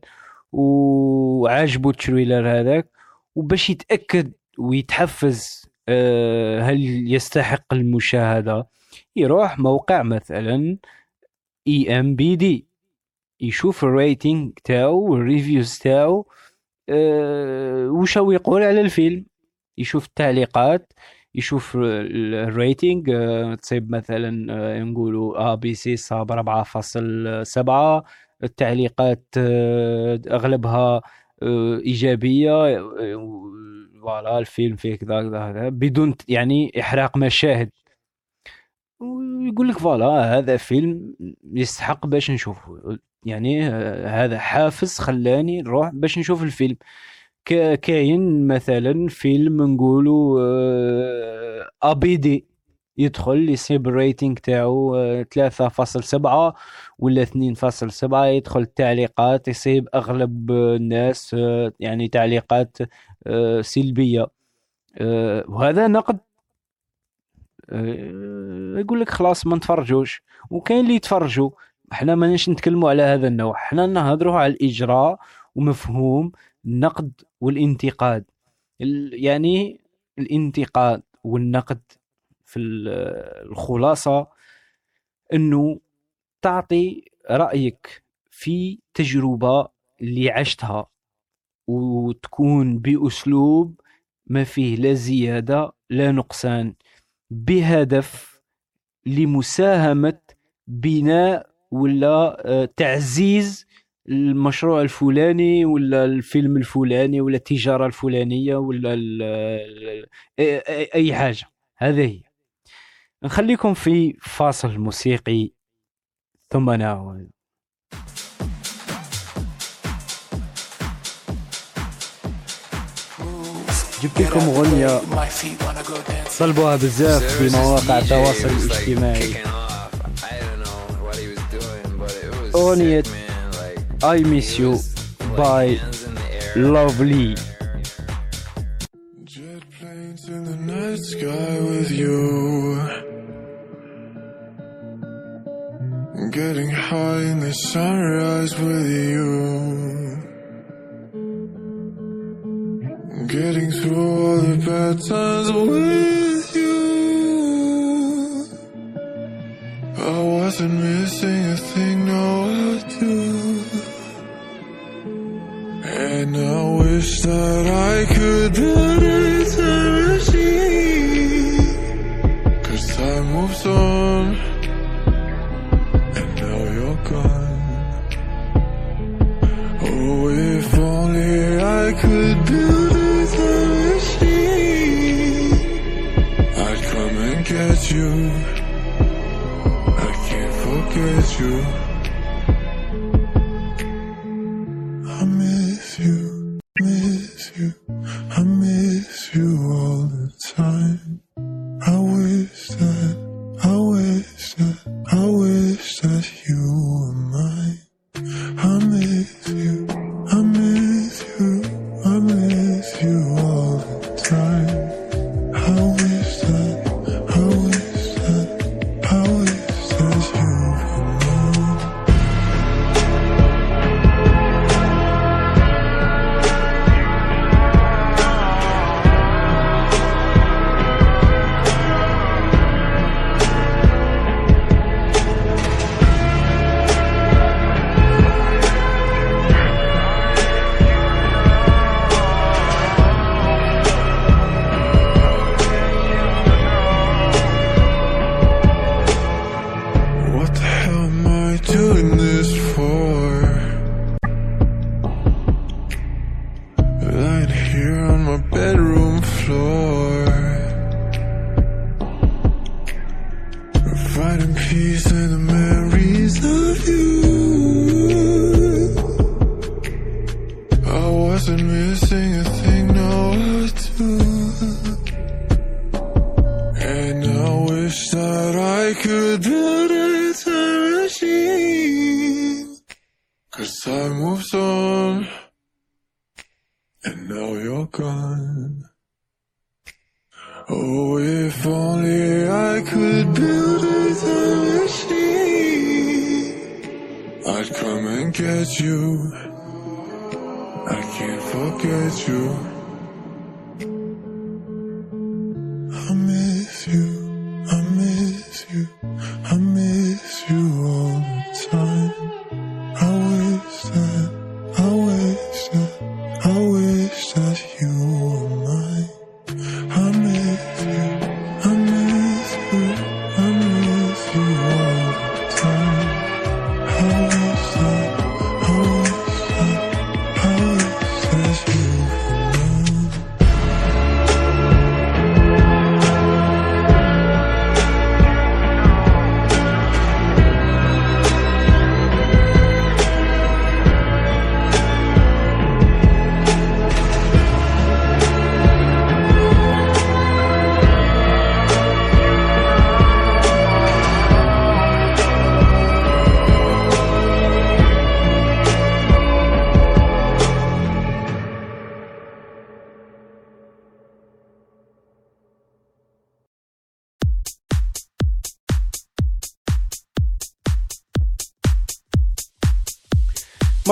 وعاجبه ال trailer هذاك وباش يتأكد ويتحفز آه، هل يستحق المشاهدة. يروح موقع مثلا اي ام بي دي يشوف ال rating تاعو وال reviews تاعو أه وش يقول على الفيلم. يشوف التعليقات يشوف ال- ال rating أه تصيب مثلا أه نقولوا ABC صاب 4.7 التعليقات أه أغلبها إيجابية fr voilà الفيلم فيه كذا كذا بدون يعني إحراق مشاهد. ويقول لك voilà هذا فيلم يستحق باش نشوفه. يعني آه، هذا حافز خلاني نروح باش نشوف الفيلم. كاين مثلا فيلم نقولوا آه، ابي دي يدخل يصيب الريتنج تاعو آه، 3.7 ولا 2.7 يدخل التعليقات يصيب أغلب آه، الناس آه، يعني تعليقات آه، سلبية. آه، وهذا نقد آه، يقول لك خلاص ما نتفرجوش. وكاين اللي يتفرجوا. إحنا ماناش نتكلموا على هذا النوع. إحنا نهضروا على الإجراء ومفهوم. النقد والانتقاد. ال- يعني الانتقاد والنقد في ال- الخلاصة إنه تعطي رأيك في تجربة اللي عشتها وتكون بأسلوب ما فيه لا زيادة لا نقصان بهدف لمساهمة بناء ولا آه، تعزيز المشروع الفلاني ولا الفيلم الفلاني ولا التجارة الفلانية ولا أي حاجة. هذه هي. نخليكم في فاصل موسيقي. ثم نعود. جبت لكم أغنية طلبوها بزاف في مواقع التواصل الاجتماعي. أغنية I Miss You by Lovely Jet planes in the night sky with you. Getting high in the sunrise with you. Getting through all the bad times with you. I wasn't missing And now you're gone. Oh, if only I could build a time machine. I'd come and get you. I can't forget you.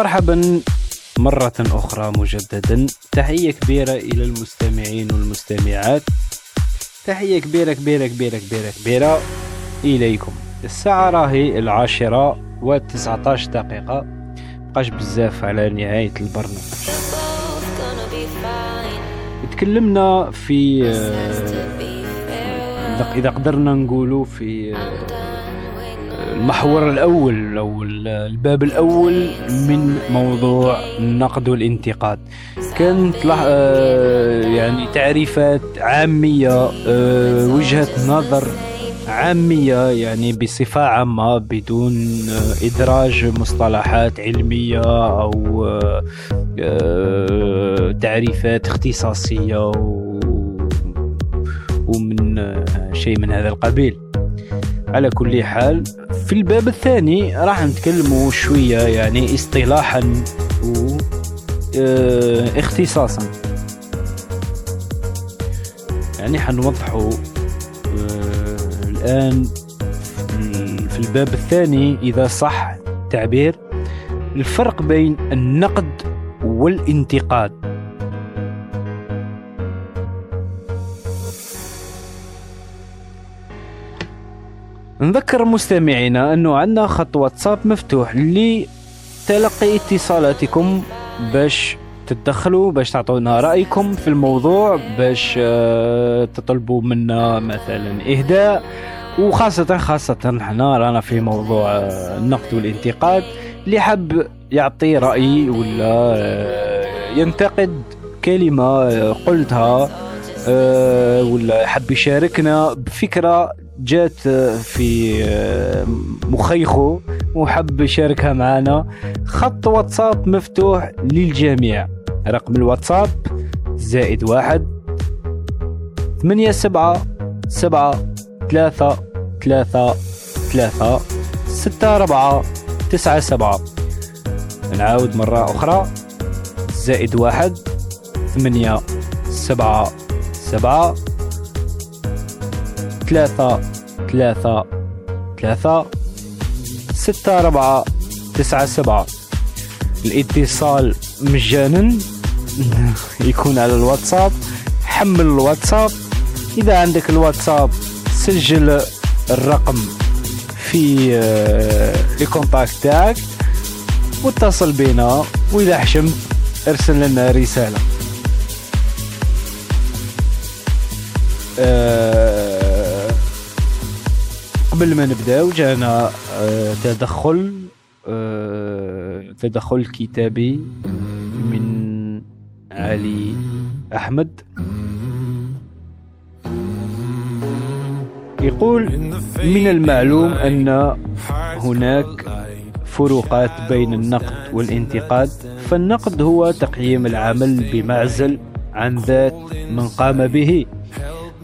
مرحبا مرة أخرى مجددا تحية كبيرة إلى المستمعين والمستمعات تحية كبيرة كبيرة كبيرة كبيرة كبيرة إليكم الساعة راهي العاشرة وتسعة عشر دقيقة مبقاش بزاف على نهاية البرنامج. تكلمنا في آه،. إذا- قدرنا نقولوا في المحور الأول أو ال- الباب الأول من موضوع النقد والانتقاد كانت آه، يعني تعريفات عامية آه، وجهة نظر عامية يعني بصفة عامة بدون آه، إدراج مصطلحات علمية أو تعريفات اختصاصية ومن شيء من هذا القبيل. على كل حال في الباب الثاني راح نتكلموا شوية يعني اصطلاحا و آه، اختصاصا. يعني حنوضحوا آه، الآن في الباب الثاني إذا صح التعبير. الفرق بين النقد والانتقاد. نذكر مستمعينا أنه عندنا خط واتساب مفتوح لتلقي اتصالاتكم باش تتدخلوا باش تعطونا رأيكم في الموضوع باش آه، تطلبوا منا مثلا إهداء. وخاصة خاصة إحنا رانا في موضوع آه، النقد والانتقاد. اللي حب يعطي رأي ولا آه، ينتقد كلمة قلتها ولا حب يشاركنا بفكرة جات في آه، مخيخه وحب يشاركها معنا خط واتساب مفتوح للجميع. رقم الواتساب زائد واحد ثمانية سبعة سبعة ثلاثة ثلاثة ثلاثة ستة أربعة تسعة سبعة. نعاود مرة أخرى. زائد واحد ثمانية سبعة سبعة ثلاثة ثلاثة ثلاثة ستة أربعة تسعة سبعة. الاتصال مجانا. يكون على الواتساب. حمل الواتساب. إذا عندك الواتساب سجل الرقم في آه، الكونتاكت تاعك واتصل بنا وإذا حشمت ارسل لنا رسالة. آه، قبل ما نبداو جانا آه، تدخل آه، تدخل كتابي من علي أحمد. يقول من المعلوم أن هناك فروقات بين النقد والانتقاد فالنقد هو تقييم العمل بمعزل عن ذات من قام به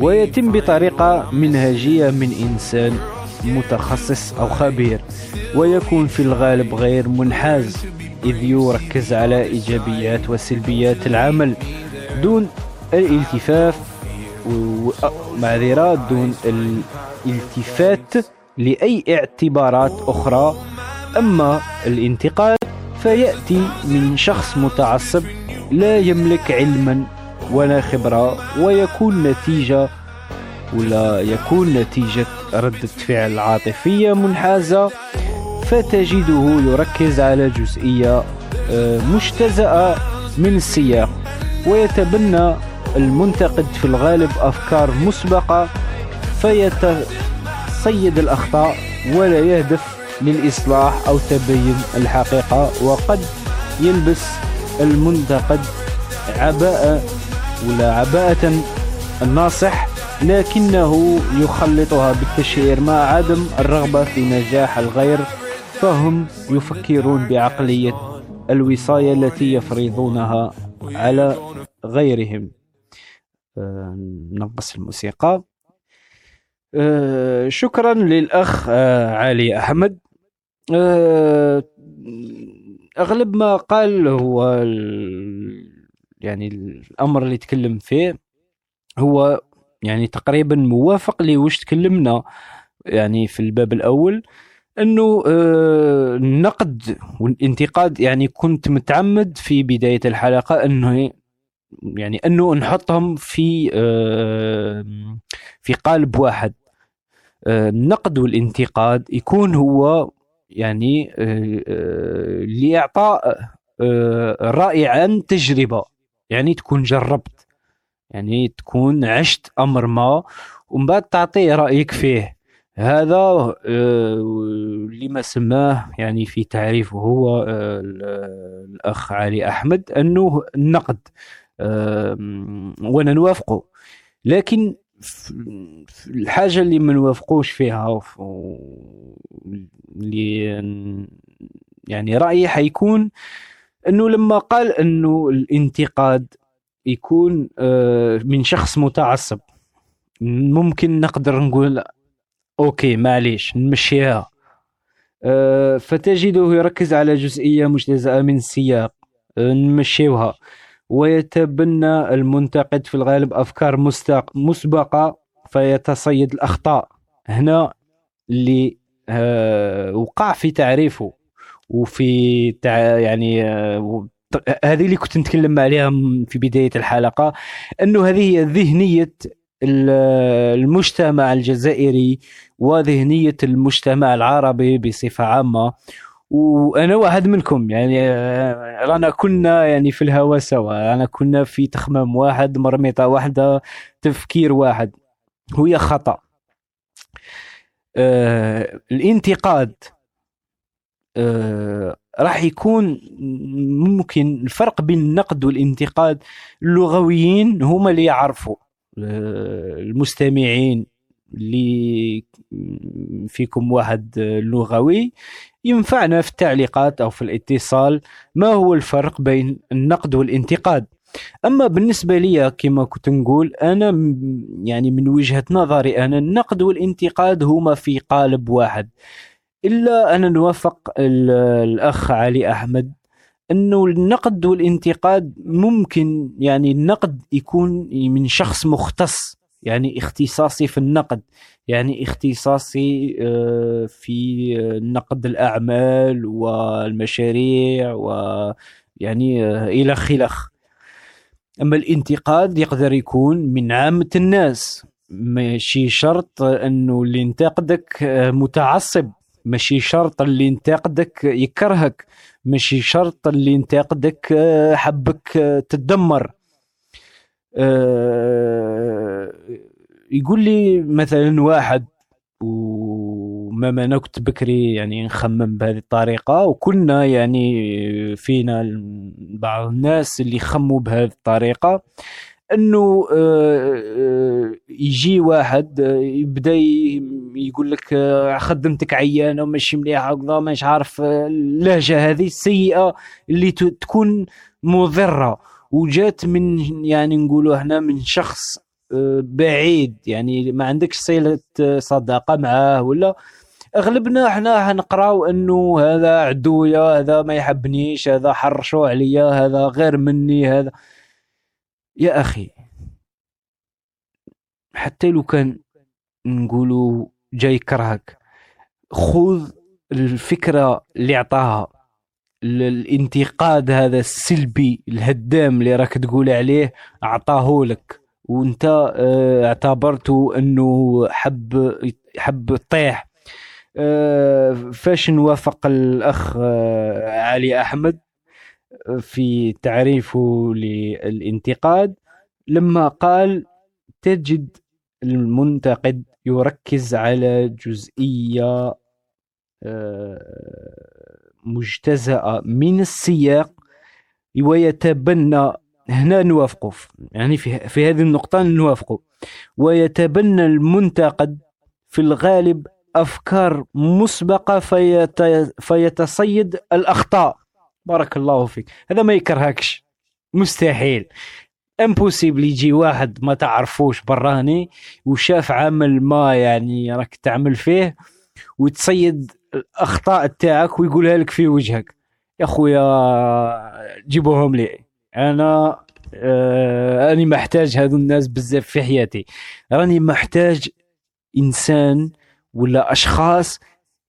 ويتم بطريقة منهجية من إنسان متخصص أو خبير ويكون في الغالب غير منحاز إذ يركز على إيجابيات وسلبيات العمل دون الالتفاف معذرة دون الالتفات لأي اعتبارات أخرى. أما الانتقاد فيأتي من شخص متعصب لا يملك علما ولا خبرة ويكون نتيجة ولا يكون نتيجة ردة فعل عاطفية منحازة فتجده يركز على جزئية آه، مجتزأة من السياق ويتبنى المنتقد في الغالب أفكار مسبقة فيتصيد الأخطاء ولا يهدف للإصلاح أو تبين الحقيقة وقد يلبس المنتقد عباءة ولا عباءة الناصح لكنه يخلطها بالتشهير مع عدم الرغبة في نجاح الغير فهم يفكرون بعقلية الوصاية التي يفرضونها على غيرهم. آه، نقص الموسيقى. آه، شكرا للأخ آه، علي أحمد. أغلب ما قال هو يعني الأمر اللي تكلم فيه هو يعني تقريبا موافق لوش تكلمنا يعني في الباب الأول إنه آه، النقد والانتقاد يعني كنت متعمد في بداية الحلقة إنه يعني إنه نحطهم في آه، في قالب واحد. آه، النقد والانتقاد يكون هو يعني آه، آه، لإعطاء آه، راي عن تجربة يعني تكون جربت. يعني تكون عشت أمر ما ومن بعد تعطيه رأيك فيه. هذا آه، لما سماه يعني في تعريفه هو آه، ال- الأخ علي أحمد أنه النقد وأنا نوافقه. لكن الحاجة اللي ما نوافقوش فيها اللي يعني رأيي حيكون أنه لما قال أنه الانتقاد يكون آه، من شخص متعصب. ممكن نقدر نقول أوكي معليش نمشيها آه، فتجده يركز على جزئية مجتزأة من السياق آه، نمشيوها. ويتبنى المنتقد في الغالب أفكار مستق- مسبقة فيتصيد الأخطاء. هنا اللي وقع في تعريفه وفي تع... يعني هذه اللي كنت نتكلم عليها في بداية الحلقة أنه هذه هي ذهنية ال- المجتمع الجزائري وذهنية المجتمع العربي بصفة عامة. وأنا واحد منكم يعني آه، رانا كنا يعني في الهوا سوا رانا كنا في تخمام واحد مرميطه واحدة تفكير واحد وهي خطأ. آه الانتقاد راح يكون ممكن الفرق بين النقد والانتقاد اللغويين هما اللي يعرفوا آه المستمعين اللي فيكم واحد آه، لغوي ينفعنا في التعليقات أو في الاتصال ما هو الفرق بين النقد والانتقاد. أما بالنسبة لي كما كنت نقول أنا يعني من وجهة نظري أنا النقد والانتقاد هما في قالب واحد. إلا أنا نوافق ال- الأخ علي أحمد أنه النقد والانتقاد ممكن يعني النقد يكون من شخص مختص يعني اختصاصي في النقد يعني اختصاصي آه، في نقد الأعمال والمشاريع ويعني آه، إلى خلخ أما الانتقاد يقدر يكون من عامة الناس ماشي شرط أنه اللي ينتقدك آه، متعصب. ماشي شرط اللي ينتقدك يكرهك ماشي شرط اللي ينتقدك آه، حبك آه، تدمر. آه، يقول لي مثلا واحد وما ما أنا كنت بكري يعني نخمم بهذه الطريقة وكنا يعني فينا بعض الناس اللي يخموا بهذه الطريقة. انه آه، آه، يجي واحد آه، يبدا يقول لك خدمتك عيانة وماشي مليحه وكذا مش عارف اللهجة هذه السيئة اللي تكون مضرة. وجات من يعني نقولوا هنا من شخص بعيد. يعني ما عندكش صلة صداقة معاه ولا؟ أغلبنا إحنا حنقراو إنه هذا عدويا هذا ما يحبنيش هذا حرشو عليا هذا غير مني هذا يا أخي حتى لو كان نقولوا جاي يكرهك خذ الفكرة اللي عطاها ال- الانتقاد هذا السلبي الهدام اللي راك تقول عليه اعطاه لك. وأنت آه، اعتبرته أنه حب حب طيح. آه، فاش نوافق الأخ آه، علي أحمد؟ في تعريفه للانتقاد لما قال تجد المنتقد يركز على جزئية آه، مجتزأة من السياق ويتبنى هنا نوافقه يعني في, في هذه النقطة نوافقه ويتبنى المنتقد في الغالب أفكار مسبقة فيت فيتصيد الأخطاء بارك الله فيك. هذا ما يكرهكش. مستحيل. امبوسيبل يجي واحد ما تعرفوش براني وشاف عمل ما يعني راك تعمل فيه وتصيد الأخطاء تاعك ويقولها لك في وجهك. يا خويا جيبوهم لي. أنا آه راني محتاج هذو الناس بزاف في حياتي. راني محتاج إنسان ولا أشخاص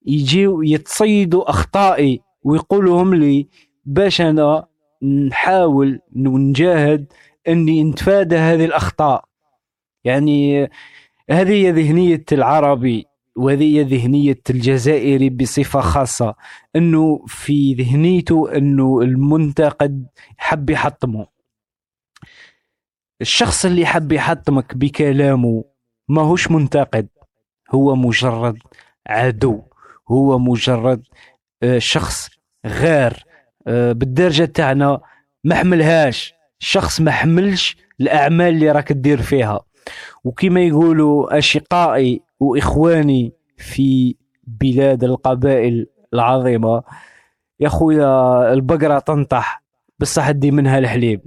يجيو يتصيدوا أخطائي ويقولهم لي باش أنا نحاول ونجاهد أني نتفادى هذه الأخطاء. يعني هذه هي ذهنية العربي وهذه هي ذهنية الجزائري بصفة خاصة أنه في ذهنيته أنه المنتقد حب يحطمه. الشخص اللي حب يحطمك بكلامه ما هوش منتقد هو مجرد عدو هو مجرد آه، شخص غير بالدرجة تاعنا ما حملهاش. شخص ما حملش الأعمال اللي راك تدير فيها. وكما يقولوا أشقائي وإخواني في بلاد القبائل العظيمة يا خويا البقرة تنطح. بصح ادي منها الحليب.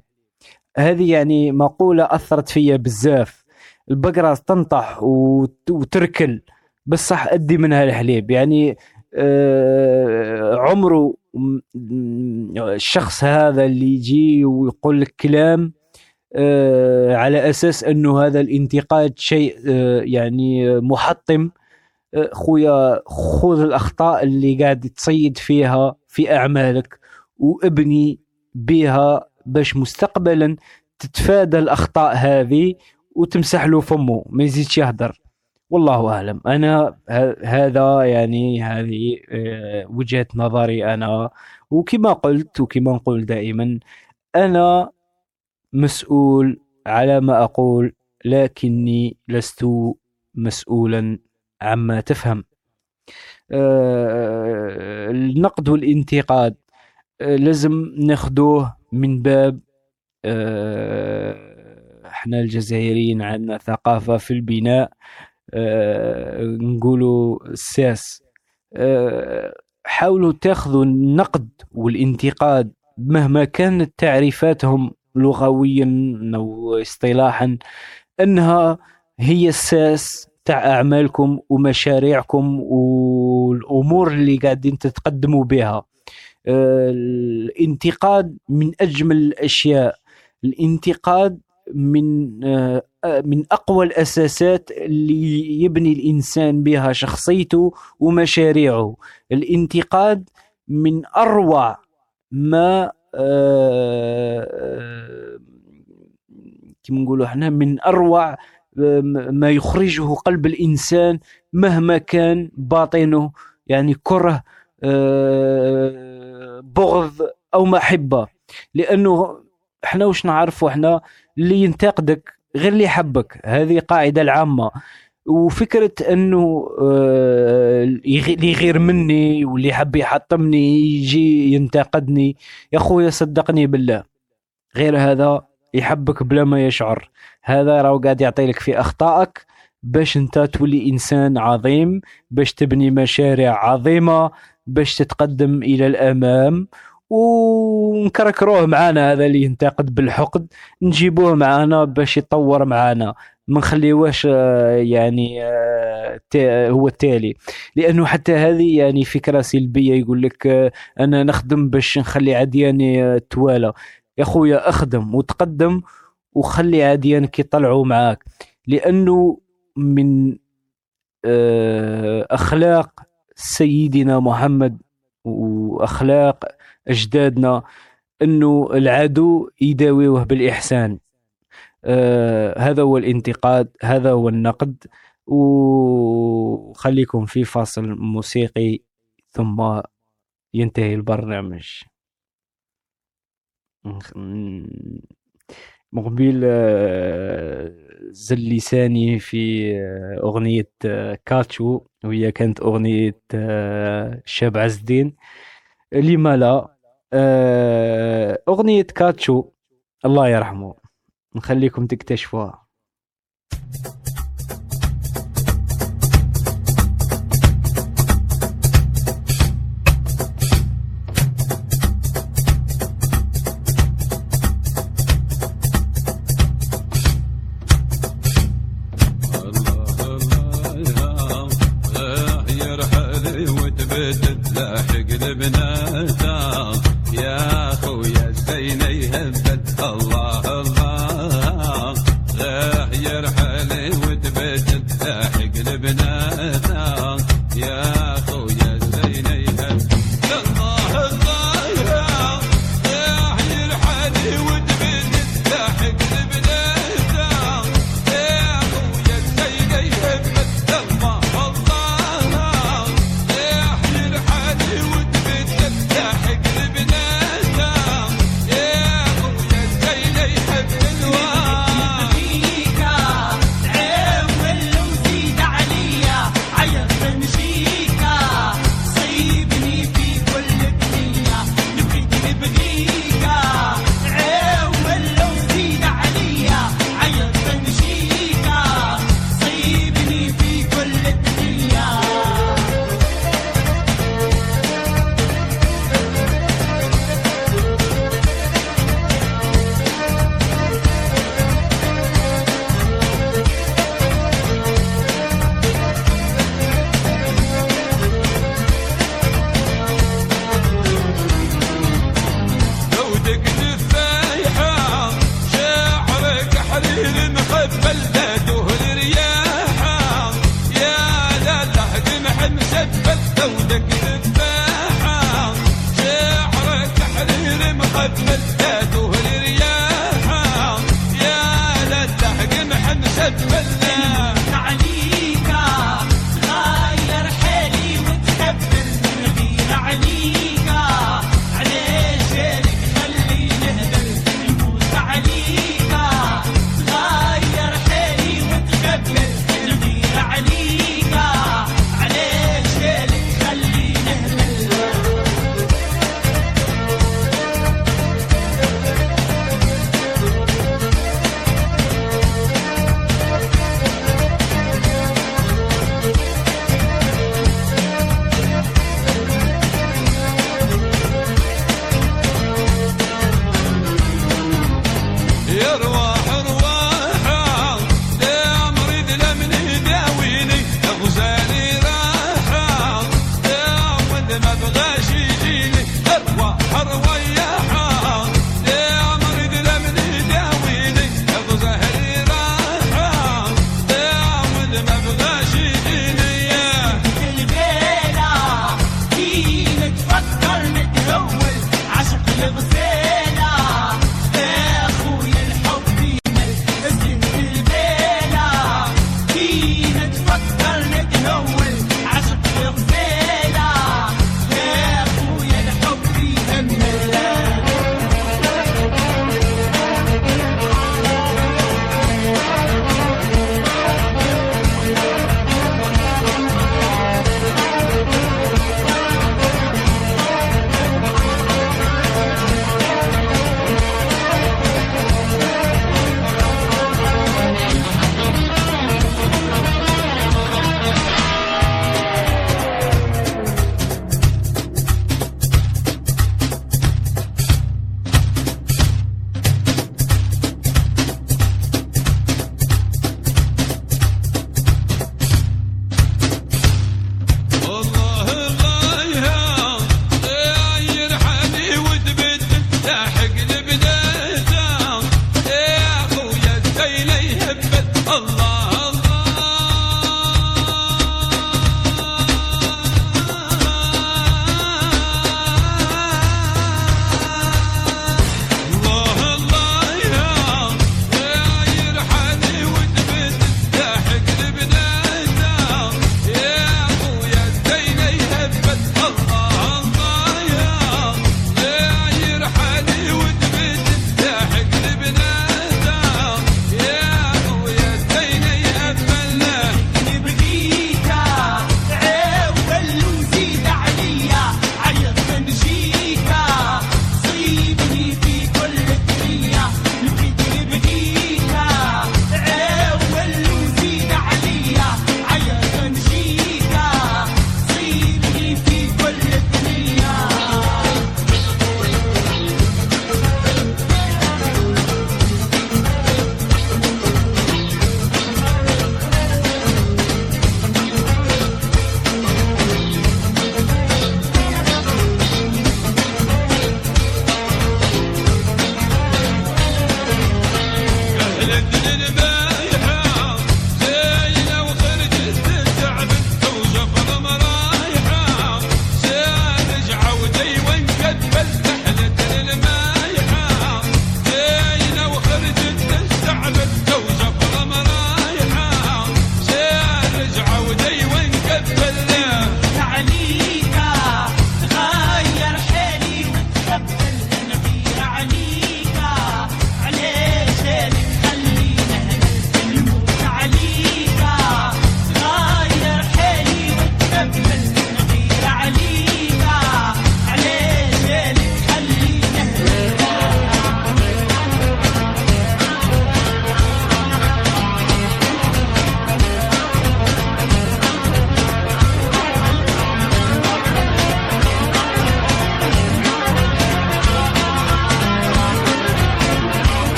هذه يعني مقولة أثرت فيا بزاف. البقرة تنطح وت- وتركل. بصح أدي منها الحليب. يعني آه، عمره م- م- الشخص هذا اللي يجي ويقول لك كلام آه، على أساس أنه هذا الانتقاد شيء آه، يعني محطم. آه، خويا خذ الأخطاء اللي قاعد تصيد فيها في أعمالك وابني بها باش مستقبلا تتفادى الأخطاء هذه وتمسح له فمه ما يزيدش يهدر. والله أعلم. أنا هذا يعني هذه آه، وجهة نظري أنا. وكما قلت وكما نقول دائما أنا مسؤول على ما أقول لكني لست مسؤولا عما تفهم. آه، النقد والانتقاد آه، لازم ناخدوه من باب آه، إحنا الجزائريين عندنا ثقافة في البناء. آه، نقولوا الساس آه، حاولوا تاخذوا النقد والانتقاد مهما كانت تعريفاتهم لغويا أو اصطلاحا إنها هي الساس تاع أعمالكم ومشاريعكم والأمور اللي قاعدين تتقدموا بها. آه، الانتقاد من أجمل الأشياء. الانتقاد من آه، من أقوى الأساسات اللي يبني الإنسان بها شخصيته ومشاريعه. الانتقاد من أروع ما آه، كما نقولوا إحنا من أروع آه، ما يخرجه قلب الإنسان مهما كان باطنه. يعني كره آه، بغض أو محبة. لأنه إحنا وش نعرفوا إحنا؟ اللي ينتقدك غير اللي يحبك. هذه قاعدة العامة. وفكرة أنه آه، اللي يغير مني واللي يحب يحطمني يجي ينتقدني يا خويا صدقني بالله. غير هذا يحبك بلا ما يشعر. هذا راهو قاعد يعطي لك في أخطائك باش أنت تولي إنسان عظيم باش تبني مشاريع عظيمة باش تتقدم إلى الأمام. ونكركروه معانا هذا اللي ينتقد بالحقد. نجيبوه معانا باش يطور معانا. ما نخليوهش آه، يعني آه، هو التالي. لأنه حتى هذه يعني فكرة سلبية يقول لك آه، أنا نخدم باش نخلي عدياني توالى يا خويا أخدم وتقدم وخلي عديانك يطلعوا معاك. لأنه من أخلاق سيدنا محمد وأخلاق اجدادنا أنه العدو يداويه بالإحسان. آه هذا هو الانتقاد هذا هو النقد وخليكم في فاصل موسيقي ثم ينتهي البرنامج. مقبل آه، زل لساني في آه، أغنية آه، كاتشو وهي كانت أغنية شاب عز الدين لما لا آه، أغنية كاتشو الله يرحمه. نخليكم تكتشفوها.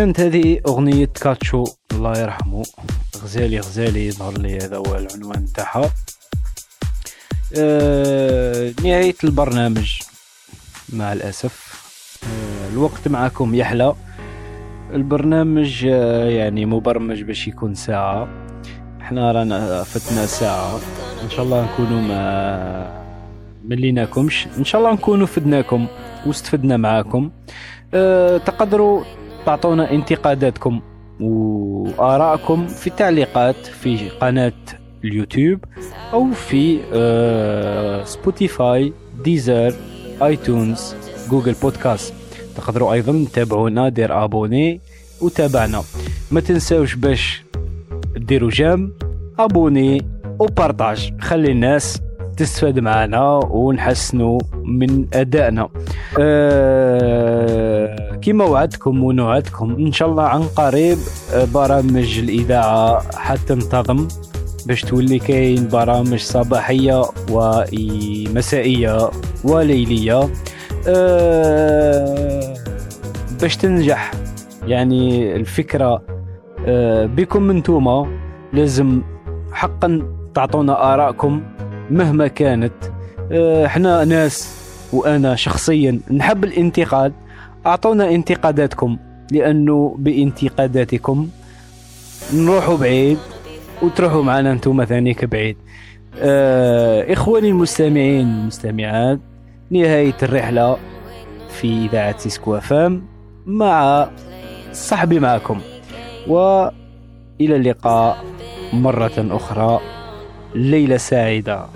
كانت هذه أغنية كاتشو الله يرحمه. غزالي غزالي يظهر لي هذا هو العنوان تاعها. آه نهاية البرنامج مع الأسف. آه الوقت معكم يحلى. البرنامج آه يعني مبرمج باش يكون ساعة. إحنا رانا فتنا ساعة. إن شاء الله نكونوا ما مليناكمش. إن شاء الله نكونوا فدناكم. واستفدنا معاكم. أه تقدروا تعطونا انتقاداتكم وآرائكم في التعليقات في قناة اليوتيوب أو في Spotify Deezer iTunes Google Podcasts تقدروا أيضا تتابعونا دير abonner وتابعنا. ما تنساوش باش ديروا j'aime abonner و partage. خلي الناس تستفاد معنا ونحسنوا من أدائنا. أه كما وعدتكم ونوعدكم إن شاء الله عن قريب برامج الإذاعة حتنتظم باش تولي كاين برامج صباحية ومسائية وليلية. أه باش تنجح يعني الفكرة آه، بكم انتوما لازم حقا تعطونا آراءكم مهما كانت. آه، إحنا ناس وأنا شخصيا نحب الانتقاد. أعطونا انتقاداتكم لأنه بانتقاداتكم نروحوا بعيد وتروحوا معنا أنتم ثانيك بعيد. آه إخواني المستمعين والمستمعات نهاية الرحلة في إذاعة Sisko FM مع صحبي معكم. وإلى اللقاء مرة أخرى. ليلة سعيدة.